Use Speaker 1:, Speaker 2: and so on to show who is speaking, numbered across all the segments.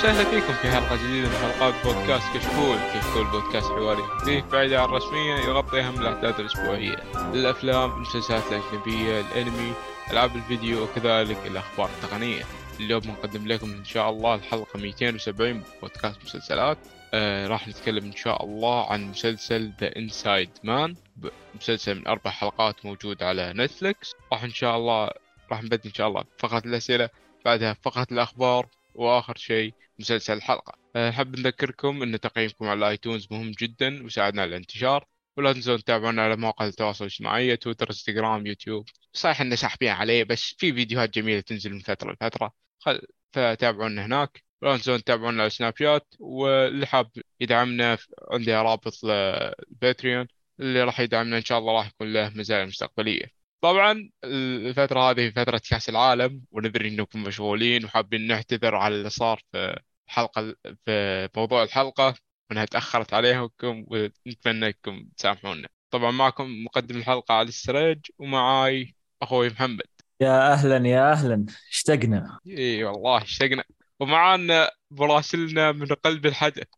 Speaker 1: وسهلا فيكم في حلقة جديدة من حلقات بودكاست كشكول، كشكول بودكاست حواري خفيف بعيد عن الرسمية يغطي أهم الأحداث الأسبوعية، الأفلام، المسلسلات الأجنبية، الأنمي، ألعاب الفيديو وكذلك الأخبار التقنية. اليوم نقدم لكم إن شاء الله الحلقة 270 بودكاست مسلسلات. آه راح نتكلم إن شاء الله عن مسلسل The Inside Man مسلسل من أربع حلقات موجود على Netflix راح إن شاء الله راح نبدأ إن شاء الله فقط الأسئلة بعدها فقط الأخبار وآخر شيء مسلسل الحلقة. أحب أه، نذكركم أن تقييمكم على ال iTunes مهم جدا ويساعدنا على الانتشار. ولا تنسون تتابعونا على مواقع التواصل الاجتماعي تويتر إنستغرام يوتيوب. صحيح أن ساحبين عليه بس في فيديوهات جميلة تنزل من فترة لفترة. خل... فتابعونا هناك. ولا تنسون تتابعونا على سناب شات. واللي حاب يدعمنا عندي رابط ال Patreon اللي راح يدعمنا إن شاء الله راح يكون له مزايا مستقبلية. طبعا الفترة هذه فترة كأس العالم وندري إنكم مشغولين وحابين نعتذر على اللي صار في حلقة في موضوع الحلقة وإنها تأخرت عليكم ونتمنى إنكم تسامحونا. طبعا معكم مقدم الحلقة علي السريج ومعاي أخوي محمد.
Speaker 2: يا أهلا يا أهلا. اشتقنا.
Speaker 1: إي والله اشتقنا. ومعانا مراسلنا من قلب الحدث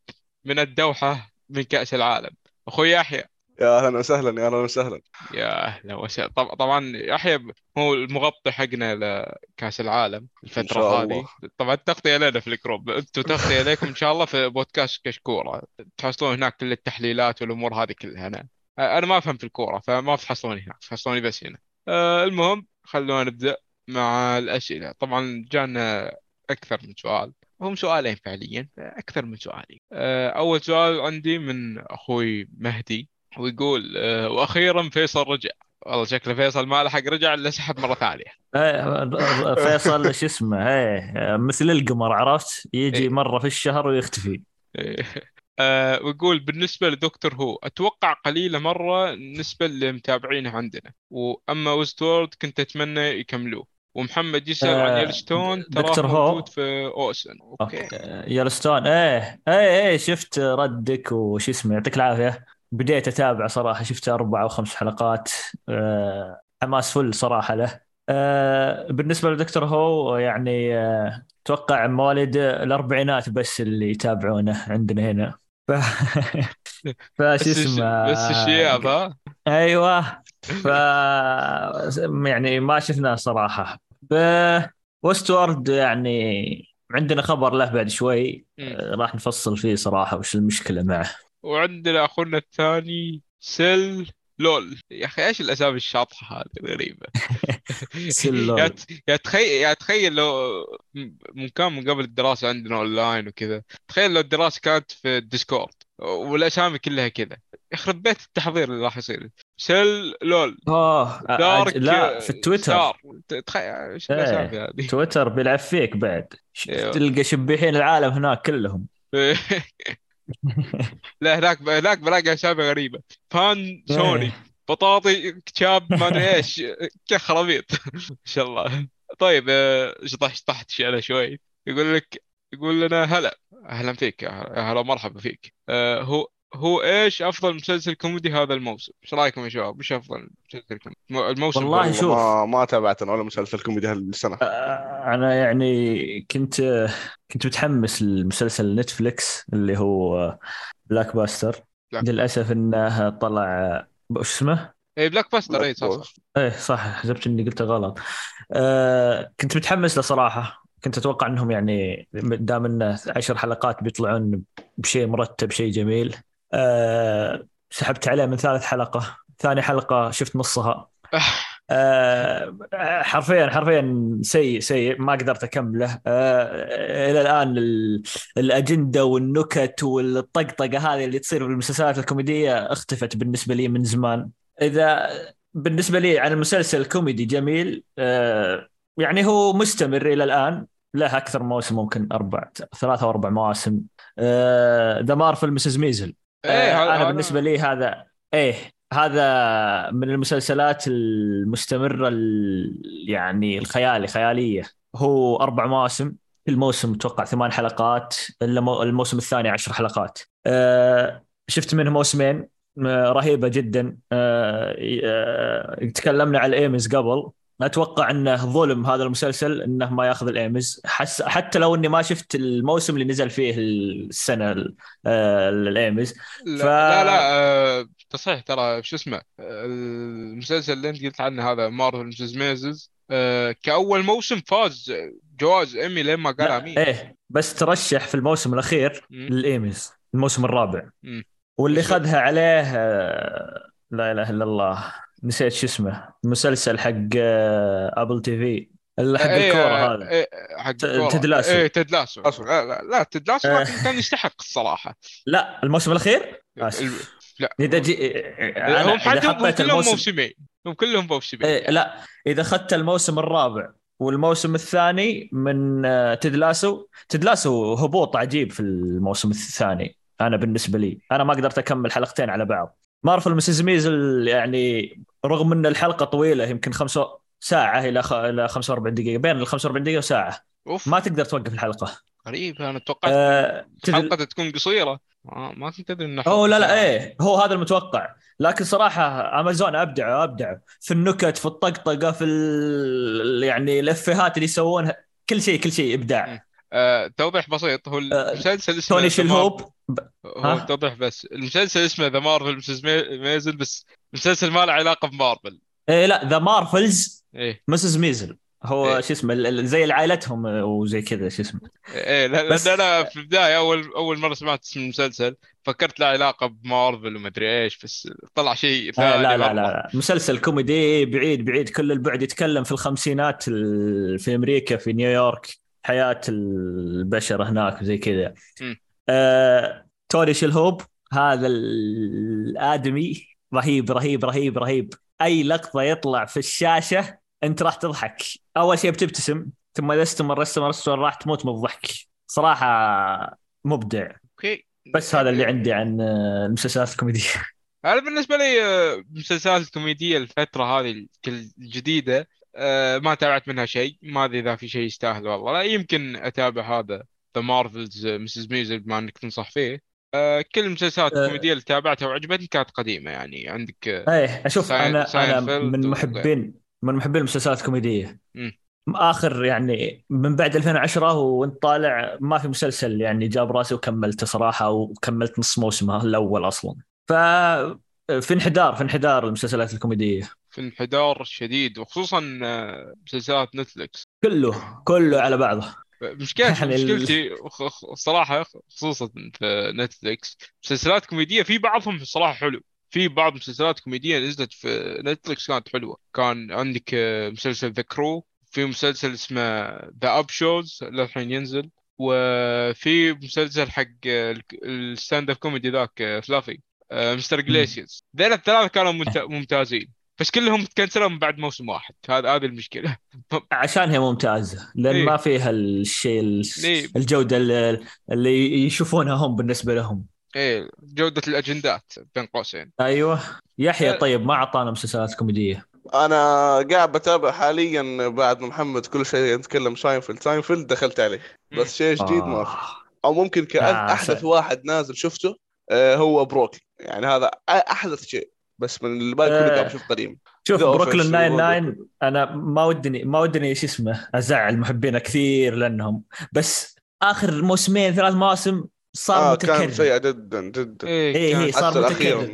Speaker 1: من الدوحة من كأس العالم. أخوي يحيى.
Speaker 3: يا أهلا وسهلا يا أهلا وسهلا.
Speaker 1: يا أهلا وسهلا. طبعا يحيى هو المغطي حقنا لكأس العالم الفترة هذه. طبعا التغطيه لنا في الجروب. أنتم تغطية لكم إن شاء الله في بودكاست كشكورة. تحصلون هناك كل التحليلات والأمور هذه كلها. أنا أنا ما أفهم في الكورة فما تحصلوني هناك. تحصلوني بس هنا. أه المهم خلونا نبدأ مع الأسئلة. طبعا جانا أكثر من سؤال. هم سؤالين فعليا أكثر من سؤالين. أه أول سؤال عندي من أخوي مهدي. ويقول آه، وأخيرا فيصل رجع. والله شكله فيصل ما لحق رجع إلا سحب مرة ثانية.
Speaker 2: إيه فيصل شو اسمه إيه مثل القمر عرفت؟ يجي إيه. مرة في الشهر ويختفي.
Speaker 1: إيه. أه ويقول بالنسبة لدكتور هو أتوقع قليلة مرة بالنسبة للمتابعينه عندنا. وأما وستورد كنت أتمنى يكملوه. ومحمد يسأل آه عن يلستون
Speaker 2: تراه موجود
Speaker 1: في
Speaker 2: أوسن. أوكي. يلستون إيه إيه إيه شفت ردك وش اسمه يعطيك العافية. بديت أتابع صراحة شفت أربع أو خمس حلقات أه حماس فل صراحة له. أه بالنسبة لدكتور هو يعني أه أتوقع مواليد الأربعينات بس اللي يتابعونه عندنا هنا. ف
Speaker 1: فش اسمه بس الشياب ها
Speaker 2: أيوه. ف يعني ما شفناه صراحة. ب Westworld يعني عندنا خبر له بعد شوي آه، راح نفصل فيه صراحة وش المشكلة معه.
Speaker 1: وعندنا أخونا الثاني سيل لول. يا أخي إيش الأسامي الشاطحة هذه؟ غريبة.
Speaker 2: سيل لول.
Speaker 1: يا تخيل يا تخيل لو من كان من قبل الدراسة عندنا أونلاين وكذا. تخيل لو الدراسة كانت في ال Discord والأسامي كلها كذا. يخرب بيت التحضير اللي راح يصير. سيل لول.
Speaker 2: آه دارك لا في التويتر
Speaker 1: تخيل إيش الأسامي هذه؟
Speaker 2: تويتر بيلعب فيك بعد. أيوه. تلقى شبيحين العالم هناك كلهم.
Speaker 1: لا هناك هناك بلاقي اسامي غريبة. فان سوني إيه. بطاطي كتاب ما أدري إيش خرابيط ما شاء الله. طيب آه، شطحت شطحت أنا شوي. يقول لك يقول لنا هلا أهلا فيك هلا مرحبا فيك. آه، هو هو إيش أفضل مسلسل كوميدي هذا الموسم؟ إيش رأيكم يا شباب؟ إيش أفضل مسلسل كوميدي؟ الموسم
Speaker 2: والله شوف.
Speaker 3: ما, ما تابعت ولا مسلسل كوميدي هالسنة.
Speaker 2: أنا يعني كنت كنت متحمس لمسلسل Netflix اللي هو Blockbuster للأسف إنه طلع وش اسمه؟
Speaker 1: اي Blockbuster اي صح صح.
Speaker 2: إيه صح حسبت إني قلت غلط. آه كنت متحمس له صراحة. كنت أتوقع إنهم يعني دام إنه عشر حلقات بيطلعون بشيء مرتب شيء جميل. أه سحبت عليه من ثالث حلقة. ثاني حلقة شفت نصها. أه حرفيا حرفيا سيء سيء. ما قدرت أكمله. أه إلى الآن الأجندة والنكت والطقطقة هذه اللي تصير في المسلسلات الكوميدية اختفت بالنسبة لي من زمان. إذا بالنسبة لي عن المسلسل كوميدي جميل أه يعني هو مستمر إلى الآن. له أكثر موسم ممكن أربع ثلاثة أو أربع مواسم. ذا مارفل مسز ميزل إيه أنا بالنسبة لي هذا إيه هذا من المسلسلات المستمرة يعني الخيالي خيالية. هو أربع مواسم. كل موسم أتوقع ثمان حلقات. إلا الموسم الثاني عشر حلقات. أه شفت منه موسمين رهيبة جدا. أه أه تكلمنا على الإيمز قبل. أتوقع أنه ظلم هذا المسلسل إنه ما يأخذ الإيمز. حس حتى لو إني ما شفت الموسم اللي نزل فيه السنة ال- آه، الايمز
Speaker 1: لا
Speaker 2: ف-
Speaker 1: لا, لا آه، تصحيح ترى شو اسمه آه، المسلسل اللي أنت قلت عنه هذا Marvelous Mrs. Maisel آه، كأول موسم فاز جوائز إيمي لين ما قال امين
Speaker 2: إيه بس ترشح في الموسم
Speaker 1: الأخير.
Speaker 2: للإيمز الموسم الرابع. واللي خذها عليه آه، لا إله إلا الله. نسيت شو اسمه المسلسل حق آه، Apple TV اللي حق
Speaker 1: إيه،
Speaker 2: الكورة
Speaker 1: آه،
Speaker 2: هذا.
Speaker 1: إيه، حق.
Speaker 2: Ted
Speaker 1: Lasso. إيه Ted
Speaker 3: Lasso.
Speaker 1: لا لا لا Ted Lasso
Speaker 2: آه.
Speaker 1: لكن كان يستحق الصراحة.
Speaker 2: لا الموسم الأخير؟ آسف.
Speaker 1: ال- لا.
Speaker 2: إذا جي...
Speaker 1: هم
Speaker 2: حطيت
Speaker 1: كلهم
Speaker 2: الموسم
Speaker 1: موسمين. هم كلهم موسمين.
Speaker 2: إيه لا. إذا اخذت الموسم الرابع والموسم الثاني من آه، Ted Lasso Ted Lasso هبوط عجيب في الموسم الثاني. أنا بالنسبة لي. أنا ما قدرت أكمل حلقتين على بعض. Marvelous Mrs. Maisel يعني رغم إن الحلقة طويلة يمكن خمسة ساعة إلى خ... إلى 45 دقيقة. بين ال 45 دقيقة وساعة.
Speaker 1: أوف.
Speaker 2: ما تقدر توقف الحلقة.
Speaker 1: غريب. أنا توقعت
Speaker 2: آه... تد...
Speaker 1: حلقة تكون قصيرة. ما, ما كنت أدري انها
Speaker 2: أوه لا لا. إيه. هو هذا المتوقع. لكن صراحة أمازون ابدعوا ابدعوا في النكت في الطقطقة في ال... يعني الإفيهات اللي يسوونها. كل شيء كل شيء إبداع.
Speaker 1: آه، توضيح بسيط. هو المسلسل اسمه
Speaker 2: توني
Speaker 1: The
Speaker 2: شيلهوب
Speaker 1: هو؟ توضيح بس. المسلسل اسمه The Marvelous Mrs. Maisel بس المسلسل ما له علاقة بمارفل
Speaker 2: إيه لا ذا مارفلز
Speaker 1: إيه.
Speaker 2: مسز ميزل هو
Speaker 1: إيه.
Speaker 2: شو اسمه زي عائلتهم وزي كذا شو اسمه.
Speaker 1: إيه لا
Speaker 2: بس-
Speaker 1: لأن أنا في البداية أول أول مرة سمعت اسم المسلسل فكرت له علاقة بمارفل ومدري إيش بس طلع شيء
Speaker 2: آه
Speaker 1: ثاني
Speaker 2: لا لا
Speaker 1: مرة.
Speaker 2: لا لا. مسلسل كوميدي بعيد بعيد. كل البعد يتكلم في الخمسينات ال- في أمريكا في نيويورك. حياة البشر هناك وزي كذا. آه، توني شلهوب هذا الآدمي رهيب رهيب رهيب رهيب. أي لقطة يطلع في الشاشة أنت راح تضحك. أول شيء بتبتسم ثم إذا استمر استمر استمر راح تموت من الضحك. صراحة مبدع.
Speaker 1: أوكي.
Speaker 2: بس هذا اللي عندي عن المسلسلات الكوميدية.
Speaker 1: أنا بالنسبة لي آه، مسلسلات الكوميدية الفترة هذه الجديدة. ما تابعت منها شيء. ما أدري إذا في شيء يستاهل والله. لا يمكن أتابع هذا The Marvelous Mrs. Maisel بما إنك تنصح فيه. آه، كل المسلسلات
Speaker 2: آه.
Speaker 1: الكوميدية اللي تابعتها وعجبتني كانت قديمة يعني. عندك آه،
Speaker 2: إيه أشوف
Speaker 1: Sein-
Speaker 2: أنا أنا
Speaker 1: ساينفيلد
Speaker 2: من محبين من محبين المسلسلات
Speaker 1: الكوميدية.
Speaker 2: آخر يعني من بعد 2010 وانت طالع ما في مسلسل يعني جاب راسي وكملته صراحة وكملت نص موسمه الأول أصلا. ف في انحدار في انحدار المسلسلات الكوميدية.
Speaker 1: في انحدار شديد وخصوصا آه، مسلسلات Netflix
Speaker 2: كله كله على بعضه.
Speaker 1: مشكلتي
Speaker 2: يعني
Speaker 1: مشكلتي الصراحة خصوصا في Netflix مسلسلات كوميدية في بعضهم الصراحة حلو. في بعض مسلسلات كوميدية نزلت في Netflix كانت حلوة. كان عندك آه، مسلسل The Crew في مسلسل اسمه The Upshaws للحين ينزل وفي مسلسل حق ال stand-up comedy ذاك Fluffy Mr. Iglesias ذيل الثلاثة كانوا ممت- ممتازين. بس كلهم تكنسلوا من بعد موسم واحد. هذا هذه المشكلة.
Speaker 2: عشان هي ممتازة لأن
Speaker 1: إيه.
Speaker 2: ما فيها الشيء ال-
Speaker 1: ليه؟
Speaker 2: الجودة اللي, يشوفونها هم بالنسبة لهم.
Speaker 1: إيه جودة الأجندات بين قوسين.
Speaker 2: أيوه. يحيى
Speaker 1: أه.
Speaker 2: طيب ما أعطانا مسلسلات كوميدية.
Speaker 3: أنا قاعد بتابع حاليا بعد ما محمد كل شيء يتكلم Seinfeld. Seinfeld دخلت عليه بس شيء جديد ما في.
Speaker 2: آه.
Speaker 3: أو ممكن
Speaker 2: آه،
Speaker 3: كاحدث
Speaker 2: س-
Speaker 3: واحد نازل شفته آه، هو بروكلي. يعني هذا أحدث شيء. بس من الباقي كله
Speaker 2: آه.
Speaker 3: قاعد بشوف قديم.
Speaker 2: شوف Brooklyn Nine
Speaker 3: و-
Speaker 2: Nine أنا ما ودني ما ودني شو اسمه أزعل محبينه كثير لأنهم. بس آخر موسمين ثلاث مواسم صار
Speaker 3: آه
Speaker 2: متكرر.
Speaker 3: كان سيء جدا جدا.
Speaker 1: إيه
Speaker 2: إيه،
Speaker 1: كان-
Speaker 2: إيه. صار متكرر.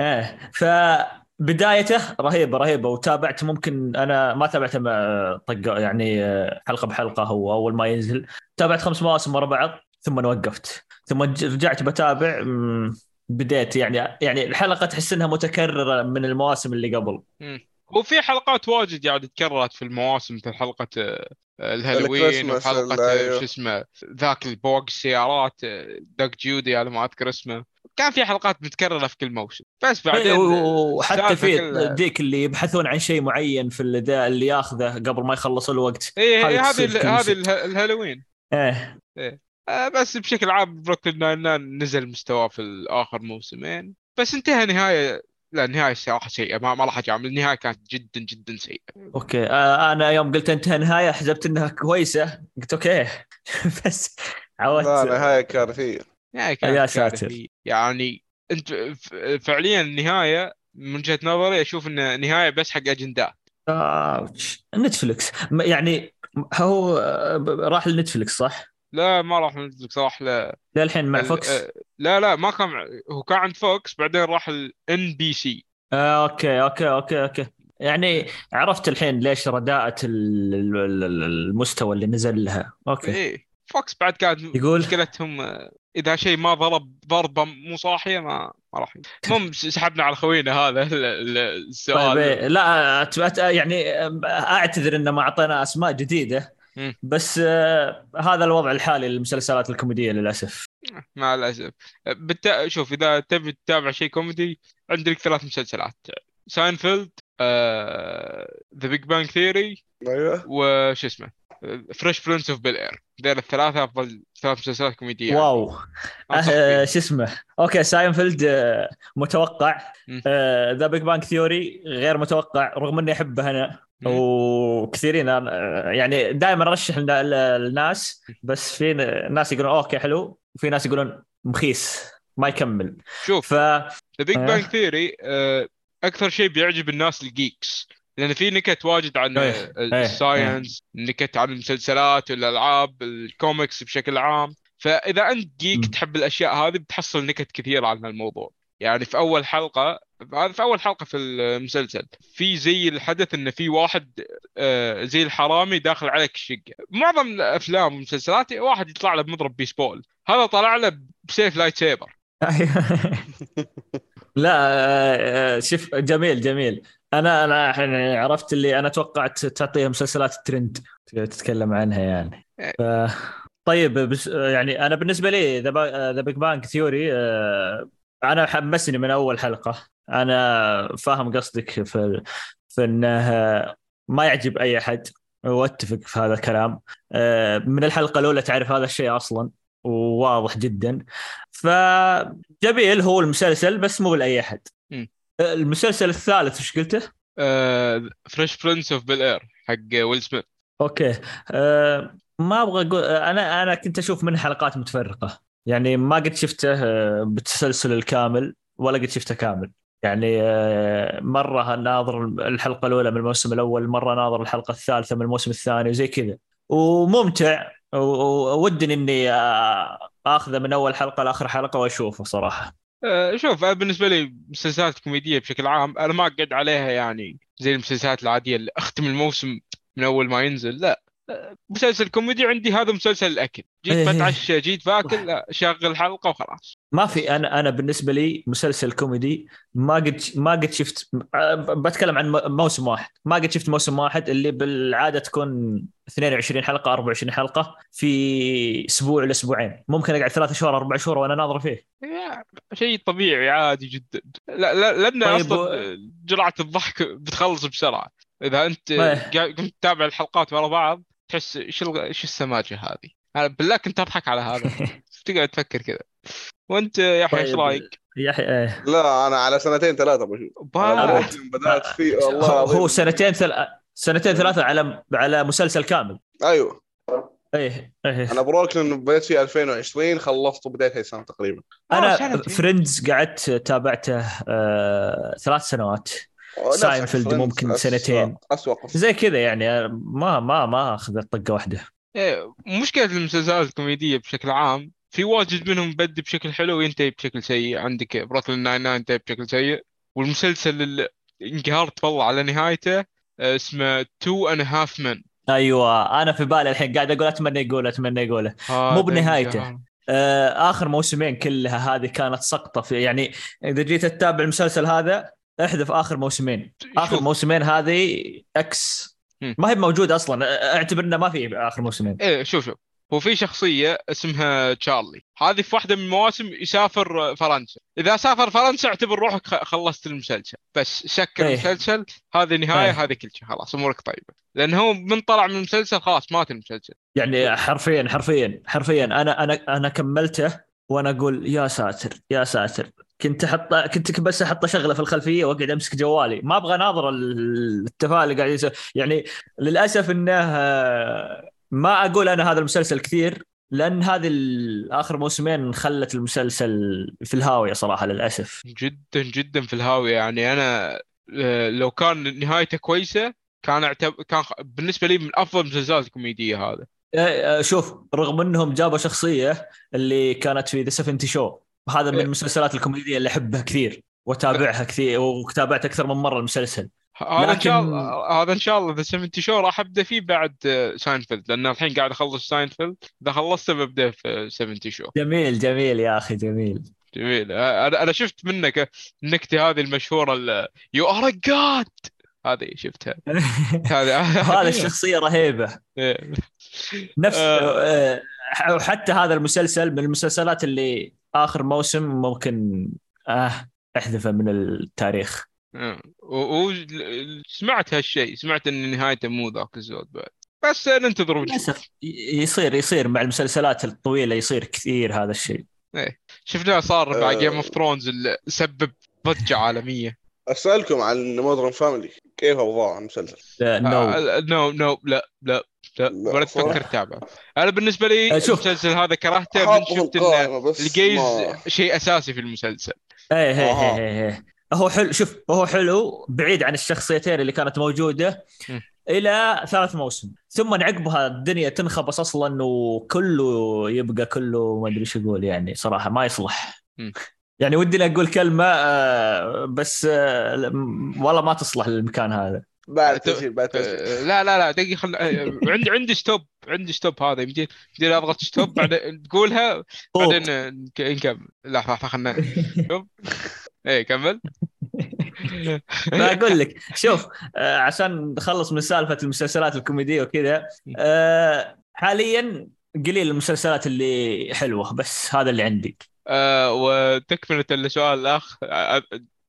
Speaker 2: إيه فبدايته رهيبة رهيبة. وتابعت ممكن أنا ما تابعته مع طق يعني آه، حلقة بحلقة هو أول ما ينزل. تابعت خمس مواسم ورا بعض ثم وقفت. ثم رجعت بتابع بديت يعني يعني الحلقة تحس إنها متكررة من المواسم اللي قبل.
Speaker 1: وفي حلقات واجد يعني تكررت في المواسم مثل حلقة آه، الهالوين
Speaker 3: ال-
Speaker 1: آه،
Speaker 3: أيوه.
Speaker 1: شو اسمه ذاك اللي بوق السيارات آه، داك جودي على ما أذكر اسمه. كان في حلقات متكررة في كل موسم. بس بعدين
Speaker 2: إيه، و- وحتى في ذيك اللي يبحثون عن شيء معين في اللي, اللي ياخذه قبل ما يخلص الوقت.
Speaker 1: إيه إيه، هذه هذه الهالوين.
Speaker 2: إيه.
Speaker 1: آه، بس بشكل عام Brooklyn Nine-Nine نزل مستواه في الآخر موسمين بس انتهى نهاية لا النهاية الصراحة سيئة ما, ما راح أجامل. النهاية كانت جدا جدا سيئة.
Speaker 2: أوكي. آه أنا يوم قلت انتهى نهاية حسبت إنها كويسة. قلت أوكي. بس عودت
Speaker 3: لا نهاية كارثية.
Speaker 1: نهاية كانت
Speaker 2: يا ساتر.
Speaker 1: يعني أنت فعليا النهاية من وجهة نظري أشوف ان نهاية بس حق أجندات.
Speaker 2: Ouch. Netflix م- يعني هو آه، راح ل Netflix صح؟
Speaker 1: لا ما راح Netflix راح ل
Speaker 2: للحين مع Fox؟
Speaker 1: آه، لا لا ما كان مع- هو كان عند Fox بعدين راح ال N BC
Speaker 2: آه، أوكي أوكي أوكي أوكي. يعني عرفت الحين ليش رداءة ال- ال- ال- المستوى اللي نزل لها. أوكي.
Speaker 1: إيه. Fox بعد كانت
Speaker 2: يقول؟
Speaker 1: مشكلتهم آه، إذا شيء ما ضرب ضربه مو صاحية ما ما راح المهم سحبنا على خوينا هذا ال- ال- السؤال.
Speaker 2: طيب إيه، لا يعني أعتذر إن ما أعطينا أسماء
Speaker 1: جديدة.
Speaker 2: بس آه، هذا الوضع الحالي للمسلسلات الكوميدية للأسف.
Speaker 1: مع الأسف. بالتا... شوف إذا تبي تتابع شيء كوميدي عندك ثلاث مسلسلات. Seinfeld The Big Bang Theory
Speaker 3: أيوه.
Speaker 1: وش اسمه؟ Fresh Prince of Bel-Air ذيل الثلاثة أفضل ثلاث مسلسلات كوميدية.
Speaker 2: واو.
Speaker 1: فيهم.
Speaker 2: شو اسمه؟ أوكي ساينفيلد آه، متوقع. The Big Bang Theory غير متوقع رغم إني أحبه
Speaker 1: أنا.
Speaker 2: وكثيرين يعني دائما أرشح لنا- للناس بس في ناس يقولون أوكي حلو. وفي ناس يقولون مخيس ما يكمل.
Speaker 1: شوف
Speaker 2: ف
Speaker 1: The Big
Speaker 2: آه.
Speaker 1: Bang Theory أكثر شيء بيعجب الناس ال geeks لأن في نكت واجد عن
Speaker 2: إيه،
Speaker 1: آه،
Speaker 2: إيه،
Speaker 1: ال science نكت عن المسلسلات والألعاب الكوميكس بشكل عام. فإذا أنت
Speaker 2: geek.
Speaker 1: تحب الأشياء هذه بتحصل نكت كثير عن الموضوع يعني في أول حلقة في أول حلقة في المسلسل في زي الحدث انه في واحد آه، زي الحرامي داخل عليك الشقه معظم الأفلام والمسلسلات واحد يطلع له بمضرب بيسبول. هذا طلع له بسيف lightsaber.
Speaker 2: لا آه، شوف جميل جميل. أنا أنا الحين عرفت اللي أنا توقعت تعطيها مسلسلات الترند تتكلم عنها يعني. ف... طيب بس يعني أنا بالنسبة لي The Big Bang Theory أنا حمسني من أول حلقة. أنا فاهم قصدك في في انه ما يعجب أي أحد. وأتفق في هذا الكلام. آه، من الحلقة الأولى تعرف هذا الشيء أصلا وواضح جدا. فجميل هو المسلسل بس مو لأي أحد.
Speaker 1: مم.
Speaker 2: المسلسل الثالث إيش قلته؟
Speaker 1: Fresh Prince of Bel-Air حق ويل سميث
Speaker 2: أوكي. أه ما أبغى أقول أنا أنا كنت أشوف منه حلقات متفرقة. يعني ما قد شفته آه، بالتسلسل الكامل ولا قد شفته كامل. يعني آه، مرة ناظر الحلقة الأولى من الموسم الأول مرة ناظر الحلقة الثالثة من الموسم الثاني وزي كذا. وممتع و- و- ودني إني آه، آخذه من أول حلقة لآخر حلقة وأشوفه صراحة.
Speaker 1: آه، شوف أنا بالنسبة لي مسلسلات كوميدية بشكل عام أنا ما أقعد عليها يعني زي المسلسلات العادية اللي أختم الموسم من أول ما ينزل لا. مسلسل كوميدي عندي هذا مسلسل الأكل. جيت
Speaker 2: إيه.
Speaker 1: بتعشى جيت باكل شغل حلقة وخلاص.
Speaker 2: ما في أنا أنا بالنسبة لي مسلسل كوميدي ما قد ما قد شفت بتكلم عن موسم واحد. ما قد شفت موسم واحد اللي بالعادة تكون 22 حلقة 24 حلقة في أسبوع لاسبوعين ممكن أقعد ثلاثة شهور أربع شهور وأنا ناظر فيه.
Speaker 1: شيء طبيعي عادي جدا. لا لا لأن
Speaker 2: طيب
Speaker 1: أصلا
Speaker 2: و-
Speaker 1: جرعة الضحك بتخلص بسرعة. إذا أنت
Speaker 2: إيه.
Speaker 1: كنت تتابع الحلقات ورا بعض تحس إيش الغ- إيش السماجة هذه؟ أنا بالله كنت أضحك على هذا. تقعد تفكر كذا؟ وأنت يا أخي إيش
Speaker 2: طيب،
Speaker 1: رأيك؟
Speaker 2: يحيى إيه.
Speaker 3: لا أنا على سنتين ثلاثة بشوف. أنا بدأت فيه؟ والله
Speaker 2: هو سنتين ثل... سنتين ثلاثة على على مسلسل كامل.
Speaker 3: أيوه.
Speaker 2: إيه إيه.
Speaker 3: أنا بروكلين بديت فيه 2020 خلصته بداية هاي السنة تقريبا.
Speaker 1: آه،
Speaker 2: أنا
Speaker 1: سنتين.
Speaker 2: فريندز قعدت تابعته آه ثلاث سنوات. ساينفيلد ممكن
Speaker 3: أسوأ-
Speaker 2: سنتين.
Speaker 3: اسوء قصة.
Speaker 2: زي كذا يعني ما ما ما اخذت طقه واحدة.
Speaker 1: إيه، مشكلة المسلسلات الكوميدية بشكل عام في واجد منهم يبدي بشكل حلو وينتهي بشكل سيء. عندك Brooklyn Nine Nine انتهى بشكل سيء. والمسلسل اللي انقهرت والله على نهايته آه، اسمه Two and Half Men
Speaker 2: أيوه أنا في بالي الحين قاعد أقول أتمنى يقول أتمنى يقوله. مو بنهايته. آه آخر موسمين كلها هذه كانت سقطة في يعني إذا جيت تتابع المسلسل هذا احذف آخر موسمين.
Speaker 1: آخر
Speaker 2: موسمين هذه
Speaker 1: إكس.
Speaker 2: ما هي موجوده أصلا. اعتبر إنه ما في آخر موسمين.
Speaker 1: إيه شوف شوف. هو في شخصية اسمها تشارلي. هذه في واحدة من المواسم يسافر فرنسا. إذا سافر فرنسا اعتبر روحك خلصت المسلسل. بس سكر
Speaker 2: إيه.
Speaker 1: المسلسل. هذه نهاية
Speaker 2: إيه.
Speaker 1: هذه كل شيء. خلاص أمورك طيبة. لأن هو من طلع من المسلسل خلاص مات المسلسل.
Speaker 2: يعني حرفيا حرفيا حرفيا. أنا أنا أنا كملته وأنا أقول يا ساتر يا ساتر. كنت أحط كنت بس أحط شغلة في الخلفية وأقعد أمسك جوالي. ما أبغى أناظر ال- التفاعل اللي قاعد يسوي. يعني للأسف إنه ما أقول أنا هذا المسلسل كثير لأن هذه آخر موسمين خلت المسلسل في الهاوية صراحة للأسف.
Speaker 1: جدا جدا في الهاوية. يعني أنا آه، لو كان نهايته كويسة كان اعتب... كان بالنسبة لي من أفضل المسلسلات الكوميدية هذا
Speaker 2: آه، آه، شوف رغم إنهم جابوا شخصية اللي كانت في The 70 Show هذا من
Speaker 1: إيه.
Speaker 2: المسلسلات الكوميدية اللي أحبها كثير وأتابعها كثير وتابعت أكثر من مرة المسلسل.
Speaker 1: هذا إن شاء
Speaker 2: لكن-
Speaker 1: الله هذا إن شاء الله The 70 Show راح أبدأ فيه بعد ساينفيلد لأن الحين قاعد أخلص ساينفيلد. إذا خلصته ببدأ في 70 Show.
Speaker 2: جميل جميل يا أخي جميل.
Speaker 1: جميل. أنا شفت منك النكته هذه المشهورة you are God هذه شفتها. هذه
Speaker 2: هذا الشخصيه رهيبة.
Speaker 1: إيه.
Speaker 2: نفس
Speaker 1: آه.
Speaker 2: آه، وحتى هذا المسلسل من المسلسلات اللي آخر موسم ممكن آه أحذفه من التاريخ.
Speaker 1: آه. و- و- سمعت هالشيء؟ سمعت إن نهايته مو ذاك الزود بعد. بس ننتظر
Speaker 2: للأسف يصير يصير مع المسلسلات الطويلة يصير كثير هذا الشيء.
Speaker 1: شفناه صار مع
Speaker 3: آه.
Speaker 1: Game of Thrones اللي سبب ضجة عالمية.
Speaker 3: أسألكم عن Modern Family كيف اوضاع المسلسل؟
Speaker 1: no no no لا لا لا
Speaker 3: لا،
Speaker 1: ولا تفكر. تتابعه أنا بالنسبة لي
Speaker 2: آه، شوف.
Speaker 1: المسلسل هذا كرهته من شفت انه
Speaker 3: ال
Speaker 1: gays
Speaker 3: ما-
Speaker 1: شيء أساسي في المسلسل
Speaker 2: إيه إيه
Speaker 3: آه.
Speaker 2: إيه إيه هو حلو شوف هو حلو بعيد عن الشخصيتين اللي كانت موجودة
Speaker 1: م.
Speaker 2: إلى ثالث موسم ثم عقبها الدنيا تنخبص أصلا وكله يبقى كله ما أدري إيش أقول يعني صراحة ما يصلح
Speaker 1: م.
Speaker 2: يعني ودي أقول كلمة آه، بس آه، والله ما تصلح للمكان هذا.
Speaker 3: بعد تسجيل بعد تسجيل
Speaker 1: آه، لا لا لا دقيقة خل... عندي عندي stop عندي stop هذا. يمدي يمدي اضغط stop بعدين تقولها بعدين نك- نكمل. لا لحظه خلنا شوف. إيه كمل.
Speaker 2: فاقول لك شوف عشان نخلص من سالفة المسلسلات الكوميدية وكذا حاليا قليل المسلسلات اللي حلوة بس هذا اللي عندي.
Speaker 1: آه وتكملة لسؤال الأخ. آه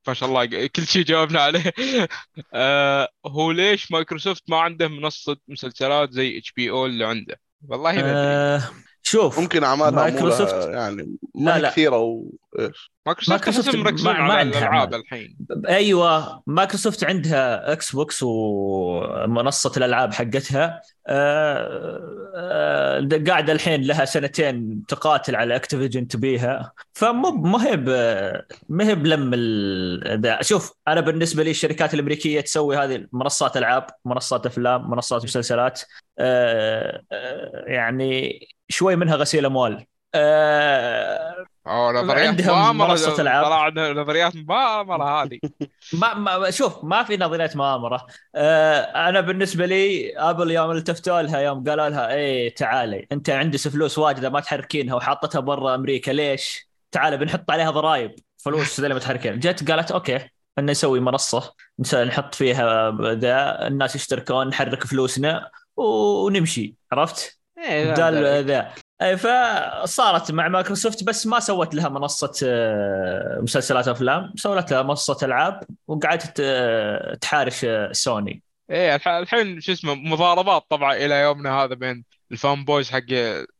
Speaker 1: ما شاء الله كل شيء جاوبنا عليه. آه هو ليش مايكروسوفت ما عنده منصة مسلسلات زي HBO اللي عنده؟ والله ما أدري.
Speaker 2: آه، شوف
Speaker 3: ممكن اعمالها
Speaker 2: مايكروسوفت-
Speaker 3: يعني
Speaker 2: لا، لا.
Speaker 3: كثيرة وايش
Speaker 1: مايكروسوفت مركزين
Speaker 2: ما- عندها أعمال.
Speaker 1: الحين.
Speaker 2: أيوه مايكروسوفت عندها إكس بوكس ومنصة الألعاب حقتها. آه، آه، قاعدة الحين لها سنتين تقاتل على اكتيفيجن تبيها. فمو ما هي ب- ما هي بلم ال- شوف أنا بالنسبة لي الشركات الأمريكية تسوي هذه منصات ألعاب منصات أفلام منصات مسلسلات. آه، آه، يعني شوي منها غسيل أموال. آه،
Speaker 1: أو نظريات
Speaker 2: عندهم منصة ألعاب.
Speaker 1: طلع نظريات مؤامرة هذه.
Speaker 2: ما, ما شوف ما في نظريات مؤامرة. آه أنا بالنسبة لي أبل يوم التفتوا لها يوم قالوا لها إيه تعالي. أنت عندك فلوس واجده ما تحركينها وحاطتها برا أمريكا ليش؟ تعالي بنحط عليها ضرائب. فلوس اللي ما تحركين جت قالت okay ان نسوي منصة نحط فيها ذا الناس يشتركون نحرك فلوسنا ونمشي. عرفت؟
Speaker 1: إيه
Speaker 2: بدال ذا. اي فصارت مع مايكروسوفت بس ما سوت لها منصة آه، مسلسلات أفلام. سوت لها منصة ألعاب وقعدت آه، تحارش آه، سوني.
Speaker 1: إيه الح- الحين شو اسمه مضاربات طبعا إلى يومنا هذا بين ال fan boys حق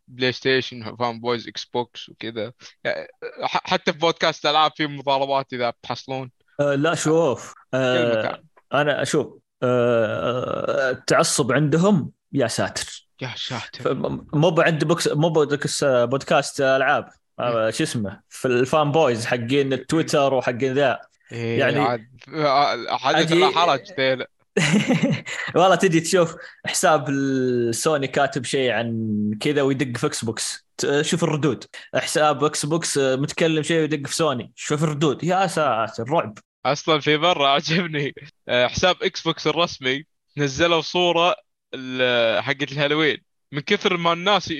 Speaker 1: بلاي ستيشن و fan boys إكس بوكس وكذا. يعني حتى في بودكاست ألعاب في مضاربات إذا بتحصلون
Speaker 2: آه، لا شوف
Speaker 1: مكان
Speaker 2: أنا أشوف آه، التعصب عندهم يا ساتر.
Speaker 1: يا ساتر
Speaker 2: ف- مو بعند بوكس مو بودكاست بودكاست ألعاب. آه، شو اسمه؟ في ال fan boys حقين التويتر وحقين ذا.
Speaker 1: إيه
Speaker 2: يعني-
Speaker 1: عاد. حدث
Speaker 2: أجي-
Speaker 1: لا حرج ذيلا
Speaker 2: والله تجي تشوف حساب السوني كاتب شيء عن كذا ويدق في إكس بوكس شوف الردود. حساب إكس بوكس متكلم شيء ويدق في سوني. شوف الردود. يا ساتر رعب.
Speaker 1: أصلا في مرة عجبني. آه، حساب إكس بوكس الرسمي نزلوا صورة حقت الهالوين. من كثر ما الناس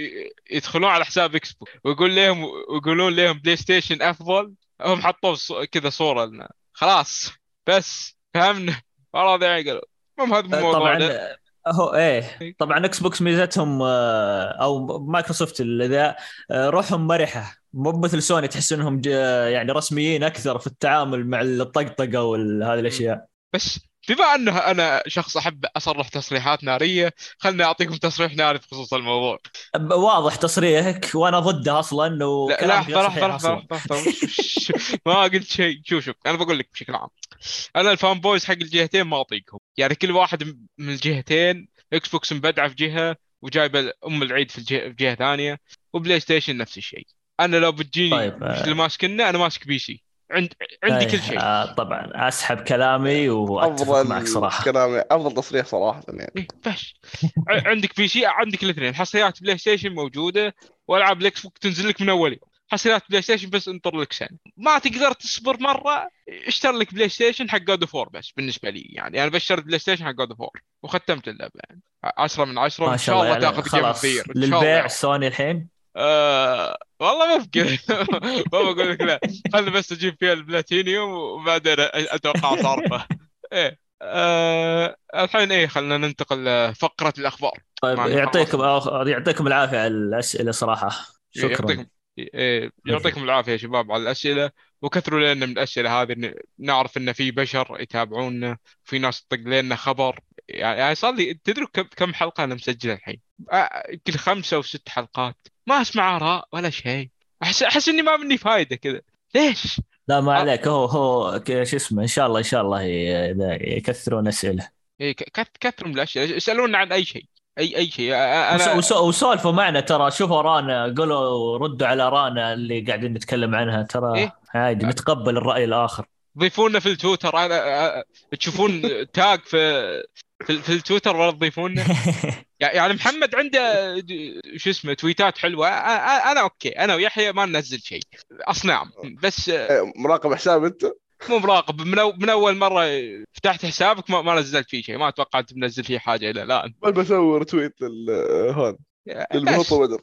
Speaker 1: يدخلون على حساب إكس بوكس ويقول لهم ويقولون لهم بلاي ستيشن أفضل هم حطوا كذا صورة لنا. خلاص بس فهمنا؟ والله قالوا المهم هذا مو موضوعنا
Speaker 2: طبعا هو إيه طبعا إكس بوكس ميزتهم آه، أو مايكروسوفت اللي ذا آه، روحهم مرحة. مو مثل سوني تحس إنهم يعني رسميين أكثر في التعامل مع الطقطقة وهذه الأشياء.
Speaker 1: بس بما أنه أنا شخص أحب أصرح تصريحات نارية خلني أعطيكم تصريح ناري بخصوص الموضوع.
Speaker 2: واضح تصريحك وأنا ضده أصلا
Speaker 1: لا
Speaker 2: أصلا.
Speaker 1: لحظة لحظة وش- وش- ما قلت شيء. شوف شوف أنا بقول لك بشكل عام. أنا ال fan boys حق الجهتين ما أطيقهم. يعني كل واحد من الجهتين إكس بوكس مبدعة في جهة وجايبة أم العيد في الجهة في جهة ثانية وبلاي ستيشن نفس الشيء. أنا لو بتجيني
Speaker 2: طيب، آه.
Speaker 1: اللي ماسكنا أنا ماسك PC. عند عندي كل شيء.
Speaker 2: آه طبعا. أسحب كلامي وأتفق معك صراحة.
Speaker 3: كلامي. أفضل تصريح صراحة يعني.
Speaker 1: إيه ع- عندك PC عندك الاثنين. حصريات بلاي ستيشن موجودة وألعاب الاكس بوكس تنزل لك من أول يوم. حصريات بلاي ستيشن بس انطر لك سنة. ما تقدر تصبر مرة اشتر لك بلاي ستيشن حق God of War بس بالنسبة لي يعني. أنا اشتريت بلاي ستيشن حق God of War وختمت اللعبة يعني. 10 من 10
Speaker 2: ما
Speaker 1: ان
Speaker 2: شاء الله يعني
Speaker 1: تاخذ game
Speaker 2: خلاص.
Speaker 1: كثير
Speaker 2: للبيع سوني الحين.
Speaker 1: آه والله ما بكذا ما بقول لك لا. خلي بس أجيب فيها البلاتينيوم وبعدين أتوقع صارفة. إيه آه الحين إيه خلينا ننتقل لفقرة الأخبار.
Speaker 2: طيب يعطيكم يعطيكم العافية على الأسئلة صراحة. شكرا.
Speaker 1: يعطيكم إيه، يعطيكم العافية يا شباب على الأسئلة. وكثروا لنا من الأسئلة هذه نعرف إن في بشر يتابعونا في ناس تطق لنا خبر. يعني صار لي تدري كم حلقة أنا مسجلها الحين؟ آه، يمكن خمسة أو ست حلقات. ما أسمع آراء ولا شيء. احس أحس إني ما مني فايدة كذا. ليش؟
Speaker 2: لا ما
Speaker 1: آه.
Speaker 2: عليك. هو هو شو اسمه إن شاء الله إن شاء الله يكثرون
Speaker 1: أسئلة. كث- كثروا من الأسئلة. اسالونا عن أي شيء. اي أي شيء. أنا
Speaker 2: وس- وسولفوا معنا ترى. شوفوا رانا قولوا ردوا على رانا اللي قاعدين نتكلم عنها. ترى
Speaker 1: إيه؟
Speaker 2: عادي نتقبل الرأي الآخر.
Speaker 1: ضيفونا في التويتر. أنا تشوفون تاج في في, في التويتر ولا تضيفونا؟ يعني محمد عنده شو اسمه تويتات حلوة. أنا أوكي. أنا ويحيى ما ننزل شيء. اصنام بس
Speaker 3: إيه، مراقب حساب أنت؟
Speaker 1: مو مراقب. من, أو من أول مرة فتحت حسابك ما, ما نزلت فيه شيء. ما توقعت منزل فيه حاجة إلى
Speaker 3: الآن. بسوي تويت هذا بدر.